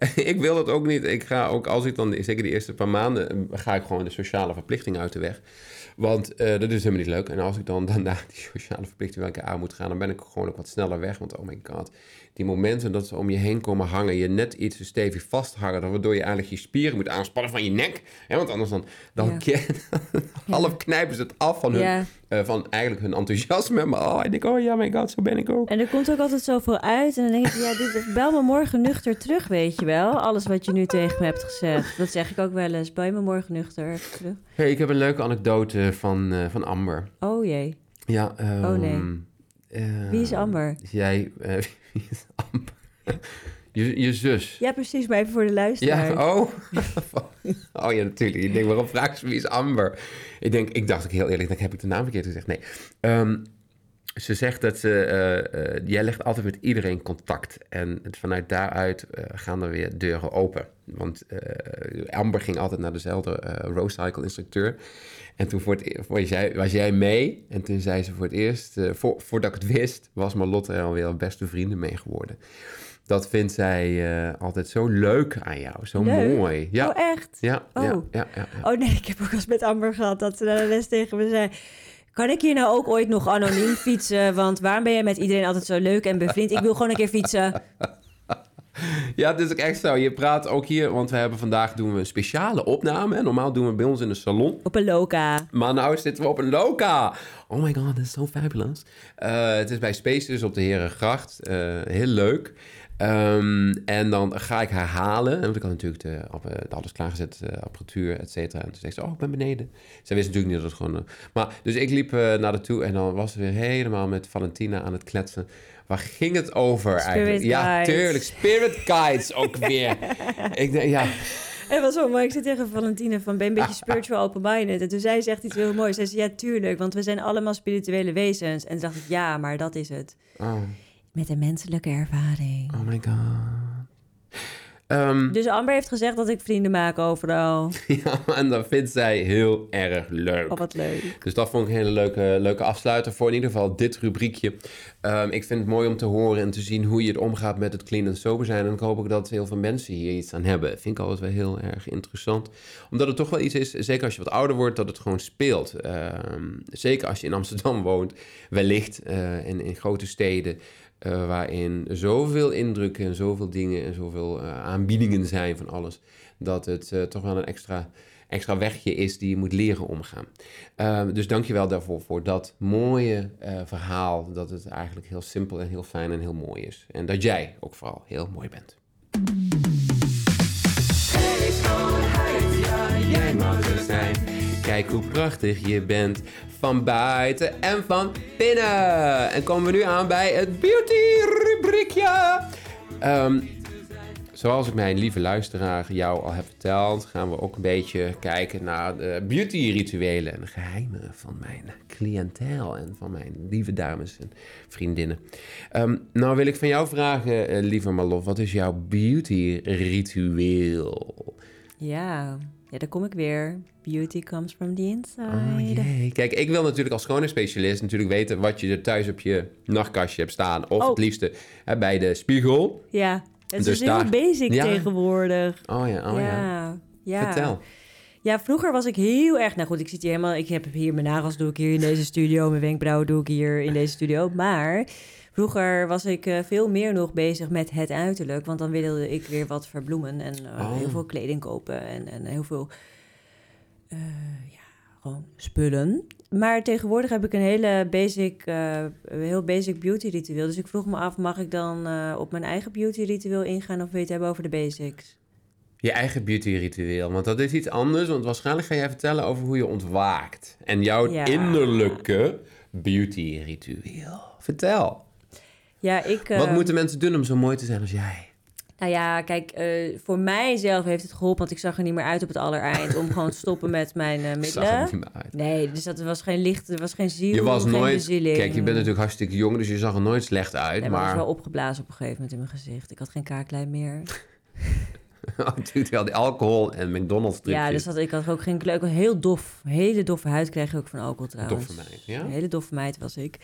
ik wil dat ook niet. Ik ga ook, als ik dan, zeker de eerste paar maanden, eh, ga ik gewoon de sociale verplichting uit de weg. Want eh, dat is helemaal niet leuk. En als ik dan daarna die sociale verplichting wel een keer aan moet gaan, dan ben ik gewoon ook wat sneller weg. Want oh my god, die momenten dat ze om je heen komen hangen, je net iets te stevig vasthangen, waardoor je eigenlijk je spieren moet aanspannen van je nek. Hè, want anders dan, dan Ja. half knijpen ze het af van, hun, Ja. eh, van eigenlijk hun enthousiasme. Maar oh, ik denk, oh ja, my god, zo ben ik ook. En er komt ook altijd zoveel uit. En dan denk ik, ja, dit, bel me morgen nuchter terug, weet je wel. Alles wat je nu tegen me hebt gezegd. Dat zeg ik ook wel eens. Bel je me morgen nuchter terug? Hey, ik heb een leuke anekdote van, eh, van Amber. Oh jee. Ja, ehm, Oh, nee. eh, Wie is Amber? Jij, eh, wie is Amber? je, je zus. Ja, precies. Maar even voor de luisteraar. Ja, oh. oh ja, natuurlijk. Ik denk, waarom vraag ze wie is Amber? Ik denk, ik dacht ook heel eerlijk, dan heb ik de naam verkeerd gezegd. Nee. Ehm, ze zegt dat ze, eh, eh, jij legt altijd met iedereen contact. En het, vanuit daaruit eh, gaan er weer deuren open. Want eh, Amber ging altijd naar dezelfde eh rowcycle instructeur. En toen voor het, e- was, jij, was jij mee. En toen zei ze voor het eerst, eh, voor, voordat ik het wist, was Marlotte er alweer beste vrienden mee geworden. Dat vindt zij eh, altijd zo leuk aan jou. Zo Leuk? mooi. Ja, Oh, echt? ja, Oh. ja, ja, ja. Oh nee, ik heb ook eens met Amber gehad dat ze naar de les tegen me zei... Kan ik hier nou ook ooit nog anoniem fietsen? Want waarom ben jij met iedereen altijd zo leuk en bevriend? Ik wil gewoon een keer fietsen. Ja, het is ook echt zo. Je praat ook hier, want we hebben vandaag doen we een speciale opname. hè. Normaal doen we bij ons in de salon. Op een loca. Maar nou zitten we op een loca. Oh my god, dat is zo fabulous. Eh, het is bij Spaces op de Herengracht. Eh heel leuk. Ehm, en dan ga ik haar halen. Want ik had natuurlijk de, de alles klaargezet, eh, apparatuur, et cetera. En toen zei ze, oh, ik ben beneden. Zij wist natuurlijk niet dat het gewoon... eh, maar, dus ik liep eh, naar de toe en dan was ze weer helemaal met Valentina aan het kletsen. Waar ging het over Spirit eigenlijk? Ja, tuurlijk. Spirit guides ook weer. ik denk, ja... En het was zo mooi. Ik zit tegen Valentine van, ben een beetje spiritual open-minded? En toen zei ze echt iets heel moois. Zij zei, ja, tuurlijk, want we zijn allemaal spirituele wezens. En toen dacht ik, ja, maar dat is het. Oh, Met een menselijke ervaring. oh my god. Ehm, Dus Amber heeft gezegd dat ik vrienden maak overal. Ja, en dat vindt zij heel erg leuk. Oh, wat leuk. Dus dat vond ik een hele leuke, leuke afsluiter voor in ieder geval dit rubriekje. Ehm, ik vind het mooi om te horen en te zien hoe je het omgaat met het clean en sober zijn. En ik hoop ook dat heel veel mensen hier iets aan hebben. Vind ik altijd wel heel erg interessant. Omdat het toch wel iets is, zeker als je wat ouder wordt, dat het gewoon speelt. Ehm, zeker als je in Amsterdam woont, wellicht eh, in, in grote steden. Eh, waarin zoveel indrukken en zoveel dingen en zoveel eh, aanbiedingen zijn van alles, dat het eh, toch wel een extra, extra wegje is die je moet leren omgaan. Ehm, dus dankjewel daarvoor, voor dat mooie verhaal, dat het eigenlijk heel simpel en heel fijn en heel mooi is. En dat jij ook vooral heel mooi bent. Kijk hoe prachtig je bent. Van buiten en van binnen. En komen we nu aan bij het beauty-rubriekje. Ehm, zoals ik mijn lieve luisteraar jou al heb verteld, gaan we ook een beetje kijken naar de beauty-rituelen en geheimen van mijn cliëntel en van mijn lieve dames en vriendinnen. Ehm, nou wil ik van jou vragen, eh, lieve Malof, wat is jouw beauty-ritueel? Ja. Ja, daar kom ik weer. Beauty comes from the inside. Oh jee. Kijk, ik wil natuurlijk als schoonheidsspecialist natuurlijk weten wat je er thuis op je nachtkastje hebt staan. Of Oh. het liefste hè, bij de spiegel. Ja, het Dus is heel daar- basic Ja. tegenwoordig. Oh ja, oh ja. ja. ja. Vertel. Ja, vroeger was ik heel erg... Nou goed, ik zit hier helemaal... Ik heb hier mijn nagels doe ik hier in deze studio. Mijn wenkbrauwen doe ik hier in deze studio. Maar vroeger was ik eh, veel meer nog bezig met het uiterlijk. Want dan wilde ik weer wat verbloemen. En eh, Oh. heel veel kleding kopen. En, en heel veel... eh, ja, gewoon spullen. Maar tegenwoordig heb ik een hele basic, heel basic beauty ritueel. Dus ik vroeg me af, mag ik dan op mijn eigen beauty ritueel ingaan... of wil je het hebben over de basics? Je eigen beauty-ritueel. Want dat is iets anders. Want waarschijnlijk ga jij vertellen over hoe je ontwaakt. En jouw Ja. innerlijke beauty-ritueel. Vertel. Ja, ik... Wat eh, moeten mensen doen om zo mooi te zijn als jij? Nou ja, kijk, eh, voor mijzelf heeft het geholpen, want ik zag er niet meer uit op het allereind om gewoon te stoppen met mijn Zag middelen. niet meer uit. Nee, dus dat was geen licht, er was geen ziel, Je was nooit... Kijk, je bent natuurlijk hartstikke jong, dus je zag er nooit slecht uit. Nee, maar ik was maar wel opgeblazen op een gegeven moment in mijn gezicht. Ik had geen kaaklijn meer. natuurlijk wel die alcohol en McDonald's. Ja, dus dat, ik had ook geen kleur. Heel dof. Hele doffe huid kreeg ik ook van alcohol trouwens. Doffe meid, ja? Een hele doffe meid was ik.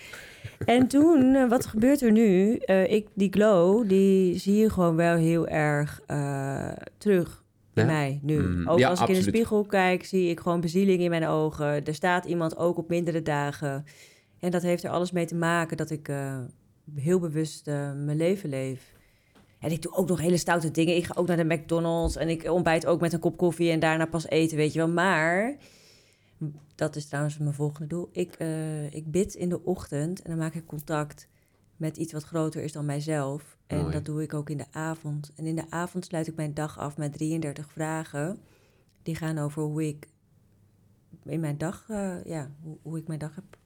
En toen, eh, wat gebeurt er nu? Eh, ik, die glow, die zie je gewoon wel heel erg eh, terug in Ja? mij nu. Mm, ook ja, als ik in de spiegel kijk, zie ik gewoon bezieling in mijn ogen. Er staat iemand ook op mindere dagen. En dat heeft er alles mee te maken dat ik heel bewust mijn leven leef. En ik doe ook nog hele stoute dingen. Ik ga ook naar de McDonald's en ik ontbijt ook met een kop koffie en daarna pas eten, weet je wel. Maar, dat is trouwens mijn volgende doel. Ik, eh, ik bid in de ochtend en dan maak ik contact met iets wat groter is dan mijzelf. En Mooi. dat doe ik ook in de avond. En in de avond sluit ik mijn dag af met 33 vragen. Die gaan over hoe ik in mijn dag, eh, ja, hoe, hoe ik mijn dag heb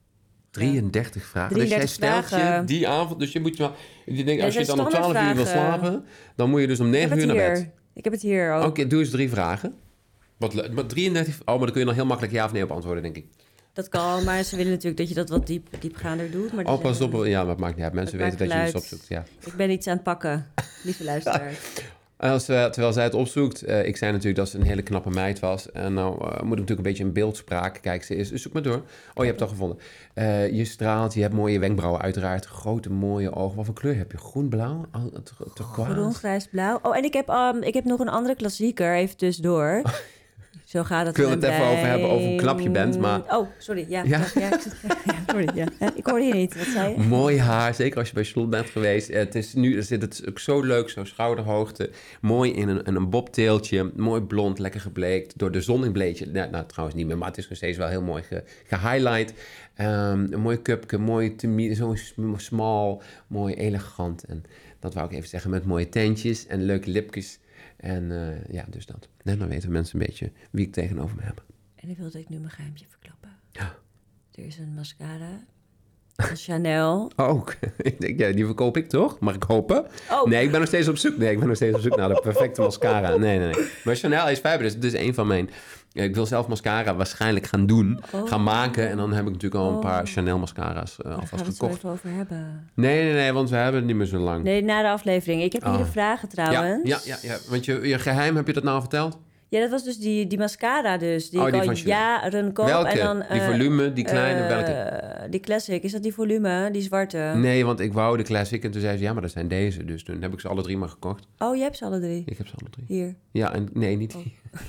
33 vragen. 33 dus jij stelt je die avond, dus je moet je denkt, als je dan om 12 uur wil slapen, dan moet je dus om Ik 9 heb uur naar hier. bed. Ik heb het hier ook. Oké, doe eens drie vragen. Wat, maar 33... Oh, maar dan kun je nog heel makkelijk ja of nee op antwoorden, denk ik. Dat kan, maar ze willen natuurlijk dat je dat wat diep, diepgaander doet. Maar Oh, pas op. Ja, maar het maakt niet uit. Mensen weten dat je iets opzoekt, ja. Ik ben iets aan het pakken, lieve luisteraar. Als, terwijl zij het opzoekt, eh, ik zei natuurlijk dat ze een hele knappe meid was. En nou eh, moet ik natuurlijk een beetje in beeldspraak. Kijk, ze is, zoek maar door. Oh, je hebt het al gevonden. Eh, je straalt, je hebt mooie wenkbrauwen uiteraard. Grote, mooie ogen. Wat voor kleur heb je? Groen, blauw? Oh, turquoise? Groen, grijs, blauw. Oh, en ik heb, um, ik heb nog een andere klassieker, even tussendoor. Zo gaat het Ik wil het even over hebben over hoe knap je bent, maar- Oh, sorry, ja. Ja? sorry, ja. Ik hoorde je niet, wat zei je? Mooi haar, zeker als je bij Charlotte bent geweest. Eh, Het is nu zit het ook zo leuk, zo schouderhoogte. Mooi in een, in een bobteeltje. Mooi blond, lekker gebleekt. Door de zon in bleetje. Nou, nou, trouwens niet meer, maar het is nog steeds wel heel mooi ge, gehighlight. Ehm, een mooi cupje, mooi temi- zo sm- smal, mooi elegant. En dat wou ik even zeggen met mooie tentjes en leuke lipjes. En eh, ja, dus dat. En dan weten mensen een beetje wie ik tegenover me heb. En ik wilde ik nu mijn geheimje verklappen. Ja. Er is een mascara van Chanel. Ook. ik denk, ja, die verkoop ik toch? Mag ik hopen? Oh. Nee, ik ben nog steeds op zoek. Nee, ik ben nog steeds op zoek naar de perfecte mascara. Nee, nee, nee. Maar Chanel is fabulous. Het is een van mijn... Ik wil zelf mascara waarschijnlijk gaan doen, Oh. gaan maken. En dan heb ik natuurlijk al een Oh. paar Chanel mascara's eh, Daar gaan alvast we het gekocht. even over hebben. Nee, nee, nee, want we hebben het niet meer zo lang. Nee, na de aflevering. Ik heb hier Oh. de vragen trouwens. ja, ja, ja, want je, je geheim, heb je dat nou al verteld? Ja, dat was dus die, die mascara dus. Die Oh, ik die al van Chanel. jaren koop. welke? En dan, die eh, volume, die kleine, eh, welke? Die classic. Is dat die volume? Die zwarte? Nee, want ik wou de classic en toen zei ze, ja, maar dat zijn deze. Dus toen heb ik ze alle drie maar gekocht. Oh, je hebt ze alle drie. Ik heb ze alle drie. Hier. Ja, en nee, niet Oh. die.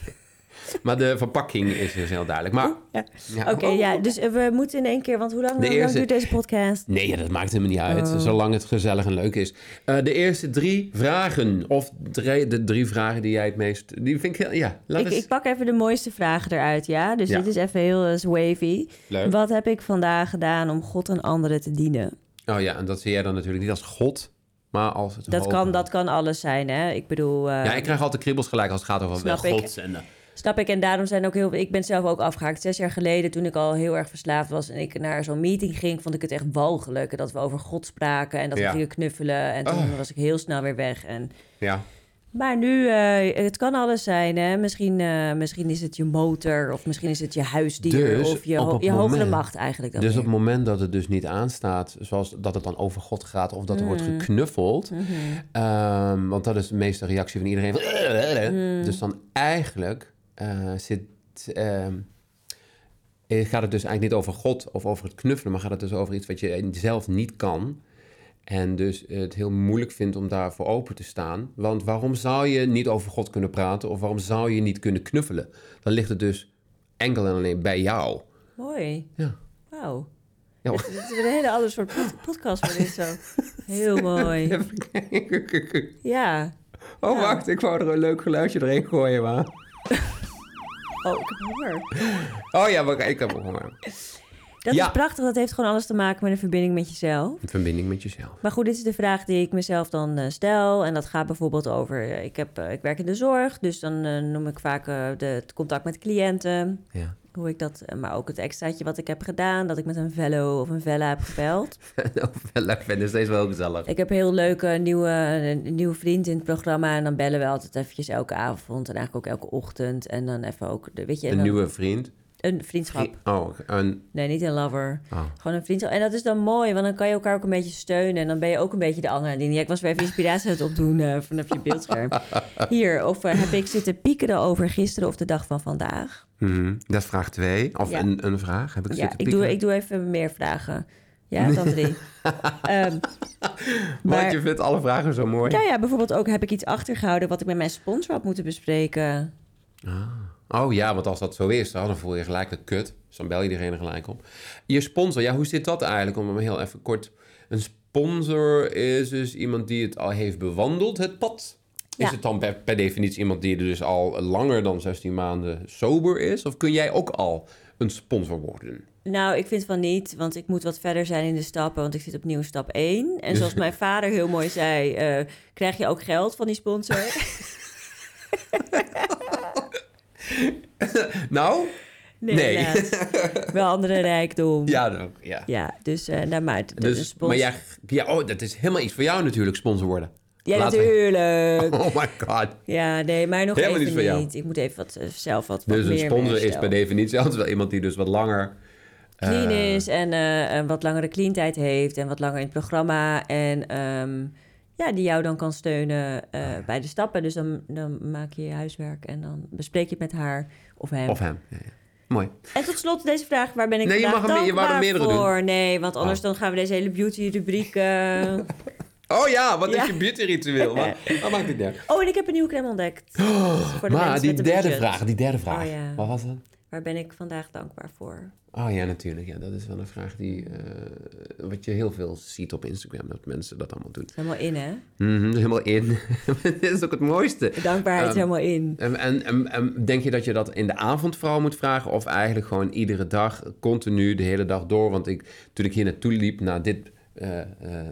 Maar de verpakking is dus heel duidelijk. Maar, Ja. ja, Oké, oh, ja, dus eh, we moeten in één keer, want hoe lang, De hoe lang duurt deze podcast? Nee, ja, dat maakt helemaal niet uit. Oh. Zolang het gezellig en leuk is. Eh, de eerste drie vragen. Of drie, de drie vragen die jij het meest... Die vind ik heel... Ja, laat Ik, eens... ik pak even de mooiste vragen eruit, ja? Dus Ja. dit is even heel eh, wavy. Leuk. Wat heb ik vandaag gedaan om God en anderen te dienen? Oh ja, en dat zie jij dan natuurlijk niet als God, maar als het Dat hoger. kan, dat kan alles zijn, hè? Ik bedoel... Ja, ik krijg altijd kribbels gelijk als het gaat over wel ik. God. En, Snap ik. En daarom zijn ook heel... Ik ben zelf ook afgehaakt. Zes jaar geleden, toen ik al heel erg verslaafd was... en ik naar zo'n meeting ging, vond ik het echt walgelijk. Dat we over God spraken en dat Ja. we gingen knuffelen. En toen Oh. was ik heel snel weer weg. En... ja. Maar nu, eh, het kan alles zijn, hè? Misschien, eh, misschien is het je motor... of misschien is het je huisdier... Dus of je, ho- je hogere moment- macht eigenlijk. Dan Dus op het moment dat het dus niet aanstaat, zoals dat het dan over God gaat of dat er wordt Mm. geknuffeld, Mhm. ehm, want dat is de meeste reactie van iedereen. van, Mm. Dus dan eigenlijk zit, ehm, eh, gaat het dus eigenlijk niet over God of over het knuffelen, maar gaat het dus over iets wat je zelf niet kan. En dus het heel moeilijk vindt om daarvoor open te staan. Want waarom zou je niet over God kunnen praten of waarom zou je niet kunnen knuffelen? Dan ligt het dus enkel en alleen bij jou. Mooi. Ja. Wauw. Ja. Het is een hele andere soort pod- podcast voor dit zo. Heel mooi. Even kijken. Ja. Oh, Ja. wacht, ik wou er een leuk geluidje erin gooien, maar... Oh, ik heb honger. Oh ja, maar ik heb honger. Dat Ja. is prachtig. Dat heeft gewoon alles te maken met een verbinding met jezelf. Een verbinding met jezelf. Maar goed, dit is de vraag die ik mezelf dan eh, stel. En dat gaat bijvoorbeeld over... eh, ik, heb, eh, ik werk in de zorg, dus dan noem ik vaak de, het contact met cliënten. Ja. Hoe ik dat... eh, Maar ook het extraatje wat ik heb gedaan. Dat ik met een fellow of een vella heb gebeld. Nou, ik vind het steeds wel gezellig. Ik heb heel leuke nieuwe, een nieuwe vriend in het programma. En dan bellen we altijd eventjes elke avond. En eigenlijk ook elke ochtend. En dan even ook... De, weet je, en Een dan- nieuwe vriend. Een vriendschap. Oh, een... Nee, niet een lover. Oh. Gewoon een vriendschap. En dat is dan mooi, want dan kan je elkaar ook een beetje steunen. En dan ben je ook een beetje de adrenaline. Ja, ik was weer even inspiratie aan het opdoen eh, vanaf je beeldscherm. Hier, of eh, heb ik zitten piekeren over gisteren of de dag van vandaag? Mhm, Dat is vraag twee. Of Ja. een, een vraag. Heb ik Ja, ik doe, ik doe even meer vragen. Ja, dan drie. Want maar- je vindt alle vragen zo mooi. nou ja, bijvoorbeeld ook heb ik iets achtergehouden... wat ik met mijn sponsor had moeten bespreken. Oh ja, want als dat zo is, dan voel je gelijk het kut. Dus dan bel je diegene gelijk op. Je sponsor, ja, hoe zit dat eigenlijk? Om hem heel even kort... Een sponsor is dus iemand die het al heeft bewandeld, het pad. Ja. Is het dan per, per definitie iemand die er dus al langer dan 16 maanden sober is? Of kun jij ook al een sponsor worden? Nou, ik vind van niet, want ik moet wat verder zijn in de stappen, want ik zit opnieuw stap 1. En zoals mijn vader heel mooi zei, eh, krijg je ook geld van die sponsor? Nou? Nee, wel andere rijkdom. Ja, dan, ja. Ja, dus uh, nou, maar, Dus, maar ja, oh, dat is helemaal iets voor jou natuurlijk, sponsor worden. Ja, laten natuurlijk. Oh my god. Ja, nee, maar nog Helemaal even niet jou. Ik moet even wat, eh, zelf wat, wat Dus een sponsor is per definitie altijd wel iemand die dus wat langer... eh, clean is en eh, een wat langere cleantijd heeft en wat langer in het programma. En ehm, ja, die jou dan kan steunen eh, bij de stappen. Dus dan, dan maak je je huiswerk en dan bespreek je het met haar of hem. Of hem. Ja, ja. Mooi. En tot slot deze vraag, waar ben ik Nee, je mag hem- je er dankbaar meerdere voor? Nee, want anders Oh. dan gaan we deze hele beauty-rubriek... Oh ja, wat is je beauty-ritueel? Wat, wat maakt dit nou? Oh, en ik heb een nieuwe crème ontdekt. voor de Maar die derde budget. vraag, die derde vraag. Oh. Wat was dat? Waar ben ik vandaag dankbaar voor? Oh ja, natuurlijk. Ja, dat is wel een vraag die... eh, wat je heel veel ziet op Instagram, dat mensen dat allemaal doen. Helemaal in, hè? Mhm, helemaal in. Dit is ook het mooiste. Dankbaarheid is Ehm, helemaal in. En, en, en, en denk je dat je dat in de avond vooral moet vragen? Of eigenlijk gewoon iedere dag, continu, de hele dag door? Want ik, toen ik hier naartoe liep, naar, dit, eh,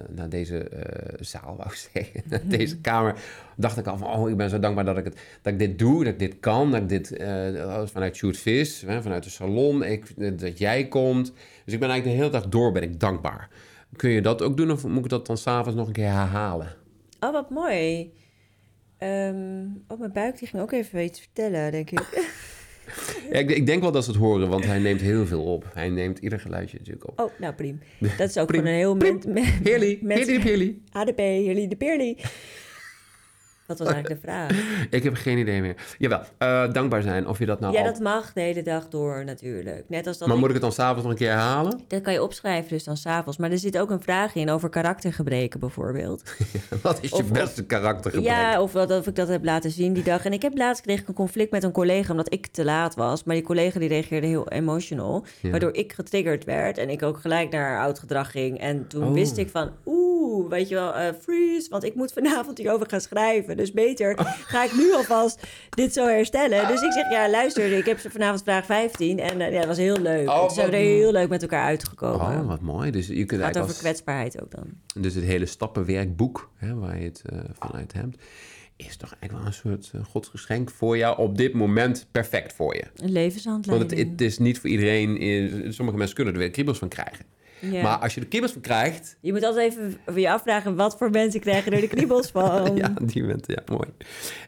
naar deze eh, zaal, wou ik zeggen, naar deze kamer, dacht ik al van, oh, ik ben zo dankbaar dat ik, het, dat ik dit doe, dat ik dit kan, dat ik dit vanuit Shoot Vis, hè, vanuit de salon, ik, dat jij komt. Dus ik ben eigenlijk de hele dag door ben ik dankbaar. Kun je dat ook doen of moet ik dat dan s'avonds nog een keer herhalen? Oh, wat mooi. Ehm, oh, mijn buik die ging ook even iets vertellen, denk ik. Ja, ik, ik denk wel dat ze het horen, want hij neemt heel veel op. Hij neemt ieder geluidje natuurlijk op. Oh, nou, prima. Dat is ook Priem. gewoon een heel... Heerly, heerly, heerly. ADP, jullie de Peerly. Wat was eigenlijk de vraag? Ik heb geen idee meer. Jawel, eh, dankbaar zijn. Of je dat nou ja, al... dat mag de hele dag door natuurlijk. Net als dat Maar ik- moet ik het dan s'avonds nog een keer herhalen? Dat kan je opschrijven dus dan s'avonds. Maar er zit ook een vraag in over karaktergebreken bijvoorbeeld. Wat is je beste karaktergebrek? Ja, of, wat, of ik dat heb laten zien die dag. En ik heb laatst kreeg ik een conflict met een collega omdat ik te laat was. Maar die collega die reageerde heel emotional. Ja. Waardoor ik getriggerd werd. En ik ook gelijk naar haar oud gedrag ging. En toen Oh. wist ik van, oeh, weet je wel, eh, freeze. Want ik moet vanavond hierover gaan schrijven. Dus beter ga ik nu alvast dit zo herstellen. Dus ik zeg, ja, luister, ik heb ze vanavond vraag 15. En eh, ja, dat was heel leuk. Oh, Toen zijn er heel leuk met elkaar uitgekomen. Oh, wat mooi. Dus je kunt Het gaat over als, kwetsbaarheid ook dan. dus het hele stappenwerkboek, hè, waar je het eh, vanuit hebt, is toch eigenlijk wel een soort uh, godsgeschenk voor jou op dit moment perfect voor je. Een Want levenshandleiding. het, het is niet voor iedereen, sommige mensen kunnen er weer kriebels van krijgen. Ja. Maar als je er kriebels van krijgt, Je moet altijd even je afvragen wat voor mensen krijgen er de kriebels van. ja, die bent, ja, mooi.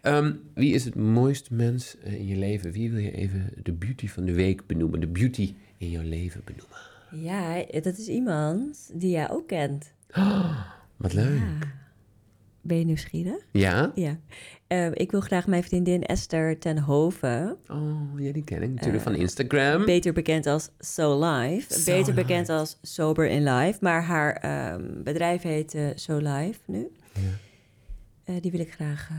Ehm, wie is het mooiste mens eh, in je leven? Wie wil je even de beauty van de week benoemen? De beauty in jouw leven benoemen? Ja, dat is iemand die jij ook kent. Wat leuk. Ben je nieuwsgierig? Ja? Ja. Eh, ik wil graag mijn vriendin Esther ten Hoven, Oh, ja, die ken ik natuurlijk van Instagram. beter bekend als So Life, So beter bekend als Sober in Life, maar haar ehm, bedrijf heet eh, So Life nu. Eh, die wil ik graag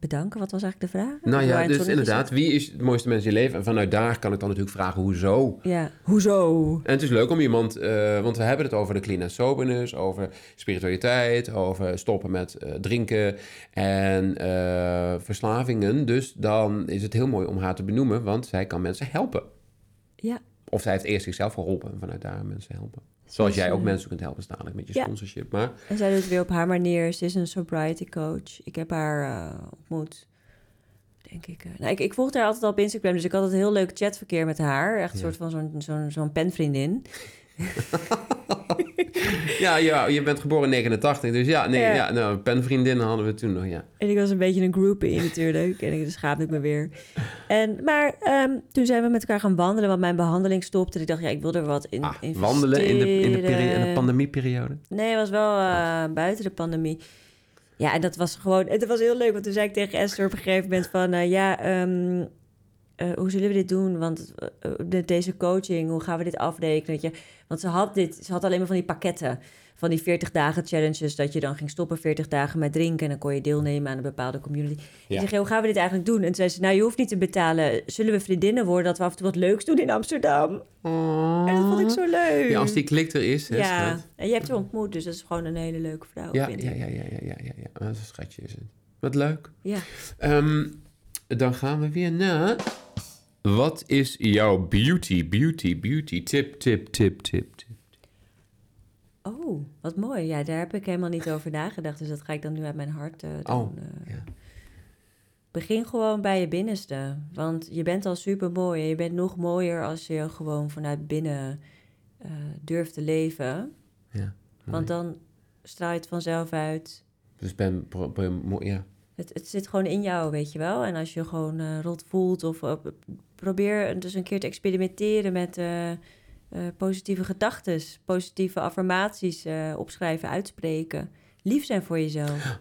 bedanken. Wat was eigenlijk de vraag? Nou ja, dus inderdaad, wie is het mooiste mens in je leven? En vanuit daar kan ik dan natuurlijk vragen, hoezo? Ja, hoezo? En het is leuk om iemand, eh, want we hebben het over de clean and soberness, over spiritualiteit, over stoppen met eh, drinken en eh, verslavingen. Dus dan is het heel mooi om haar te benoemen, want zij kan mensen helpen. Ja, Of zij heeft eerst zichzelf geholpen en vanuit daar mensen helpen. Zoals jij ook mensen kunt helpen dadelijk met je Ja. sponsorship. Maar En zij doet het weer op haar manier. Ze is een sobriety coach. Ik heb haar eh, ontmoet. Denk ik. eh. Nou, ik. Ik volgde haar altijd al op Instagram. Dus ik had het heel leuk chatverkeer met haar. Echt een Ja. soort van zo'n zo'n zo'n penvriendin. ja, ja, je bent geboren in 89, dus ja, nee, Ja. ja. nou, penvriendinnen hadden we toen nog, ja. En ik was een beetje een groupie natuurlijk. En ik dus schaamde ik me weer. En, maar ehm, toen zijn we met elkaar gaan wandelen. Want mijn behandeling stopte. En ik dacht, ja, ik wil er wat in Ah, wandelen in de, in de, in de pandemieperiode. Nee, het was wel eh, buiten de pandemie. Ja, en dat was gewoon... Het was heel leuk, want toen zei ik tegen Esther op een gegeven moment van... eh, ja, ehm, eh, hoe zullen we dit doen? Want eh, eh, deze coaching, hoe gaan we dit afrekenen? Je? Want ze had, dit, ze had alleen maar van die pakketten. Van die 40 dagen challenges, dat je dan ging stoppen 40 dagen met drinken... en dan kon je deelnemen aan een bepaalde community. Ja. Ik zeg, hoe gaan we dit eigenlijk doen? En toen zei ze, nou, je hoeft niet te betalen. Zullen we vriendinnen worden dat we af en toe wat leuks doen in Amsterdam? En dat vond ik zo leuk. Ja, als die klik er is, hè, Ja, schat. en je hebt haar ontmoet, dus dat is gewoon een hele leuke vrouw, Ja, vind ja, ja, ja, ja, ja, ja, ja. Dat is een schatje is het. Wat leuk. Ja. Ehm, dan gaan we weer naar... Wat is jouw beauty, beauty, beauty tip, tip, tip, tip, tip? Oh, wat mooi. Ja, daar heb ik helemaal niet over nagedacht. Dus dat ga ik dan nu uit mijn hart eh, doen. Oh, eh. ja. Begin gewoon bij je binnenste. Want je bent al super mooi. En je bent nog mooier als je gewoon vanuit binnen eh, durft te leven. Ja, Want dan straal je het vanzelf uit. Dus ben, pro- mo- ja. Het, het zit gewoon in jou, weet je wel. En als je gewoon eh, rot voelt of eh, probeer dus een keer te experimenteren met eh, eh, positieve gedachten, positieve affirmaties eh, opschrijven, uitspreken. Lief zijn voor jezelf.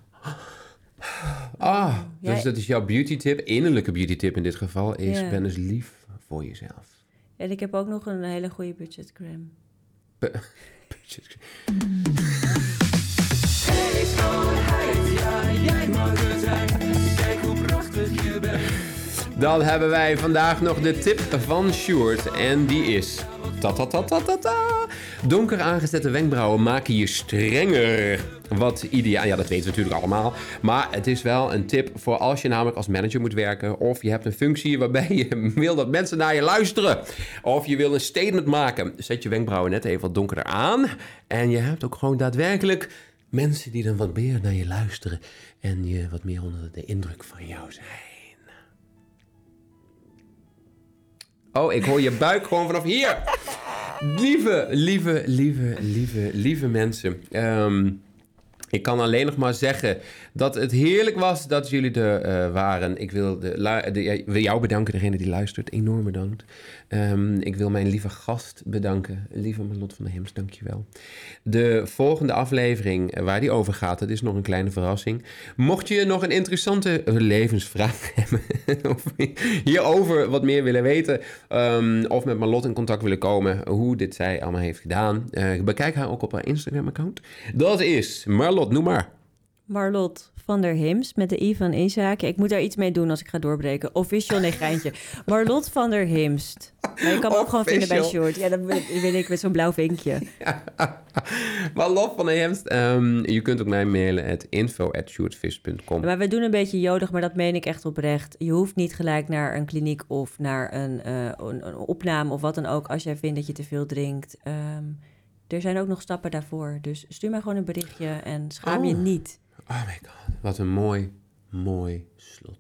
Ah, Ja. dus dat is jouw beauty tip. Innerlijke beauty tip in dit geval is Ja. ben eens lief voor jezelf. En ik heb ook nog een hele goede schoonheid, ja, jij mag er zijn. Kijk hoe prachtig je bent. Dan hebben wij vandaag nog de tip van Sjoerd. En die is... Ta -ta -ta. Donker aangezette wenkbrauwen maken je strenger. Wat ideaal... Ja, dat weten we natuurlijk allemaal. Maar het is wel een tip voor als je namelijk als manager moet werken... of je hebt een functie waarbij je wil dat mensen naar je luisteren... of je wil een statement maken. Zet je wenkbrauwen net even wat donkerder aan... en je hebt ook gewoon daadwerkelijk mensen die dan wat meer naar je luisteren... en je wat meer onder de indruk van jou zijn. Oh, ik hoor je buik gewoon vanaf hier. Lieve, lieve, lieve, lieve, lieve mensen. Ehm, Ik kan alleen nog maar zeggen dat het heerlijk was dat jullie er eh, waren. Ik wil, de, de, wil jou bedanken, degene die luistert. Enorm bedankt. Ehm, ik wil mijn lieve gast bedanken. Lieve Marlot van der Hems, dankjewel. De volgende aflevering eh, waar die over gaat, dat is nog een kleine verrassing. Mocht je nog een interessante levensvraag hebben, of hierover wat meer willen weten, ehm, of met Marlot in contact willen komen, hoe dit zij allemaal heeft gedaan, eh, bekijk haar ook op haar Instagram-account. Dat is Marlot, noem maar. Marlot van der Hims met de I van Isaac. Ik moet daar iets mee doen als ik ga doorbreken. Official, nee, geintje. Marlot van der Himst. Maar je kan me ook gewoon vinden bij. Short. Ja, dan ben ik met zo'n blauw vinkje. Marlot van der Hemst. Ehm, je kunt ook mij mailen at info.shortfish.com. Maar we doen een beetje jodig, maar dat meen ik echt oprecht. Je hoeft niet gelijk naar een kliniek of naar een, eh, een, een opname of wat dan ook... als jij vindt dat je te veel drinkt. Ehm, er zijn ook nog stappen daarvoor. Dus stuur mij gewoon een berichtje en schaam je Oh. niet. Oh my god, wat een mooi, mooi slot.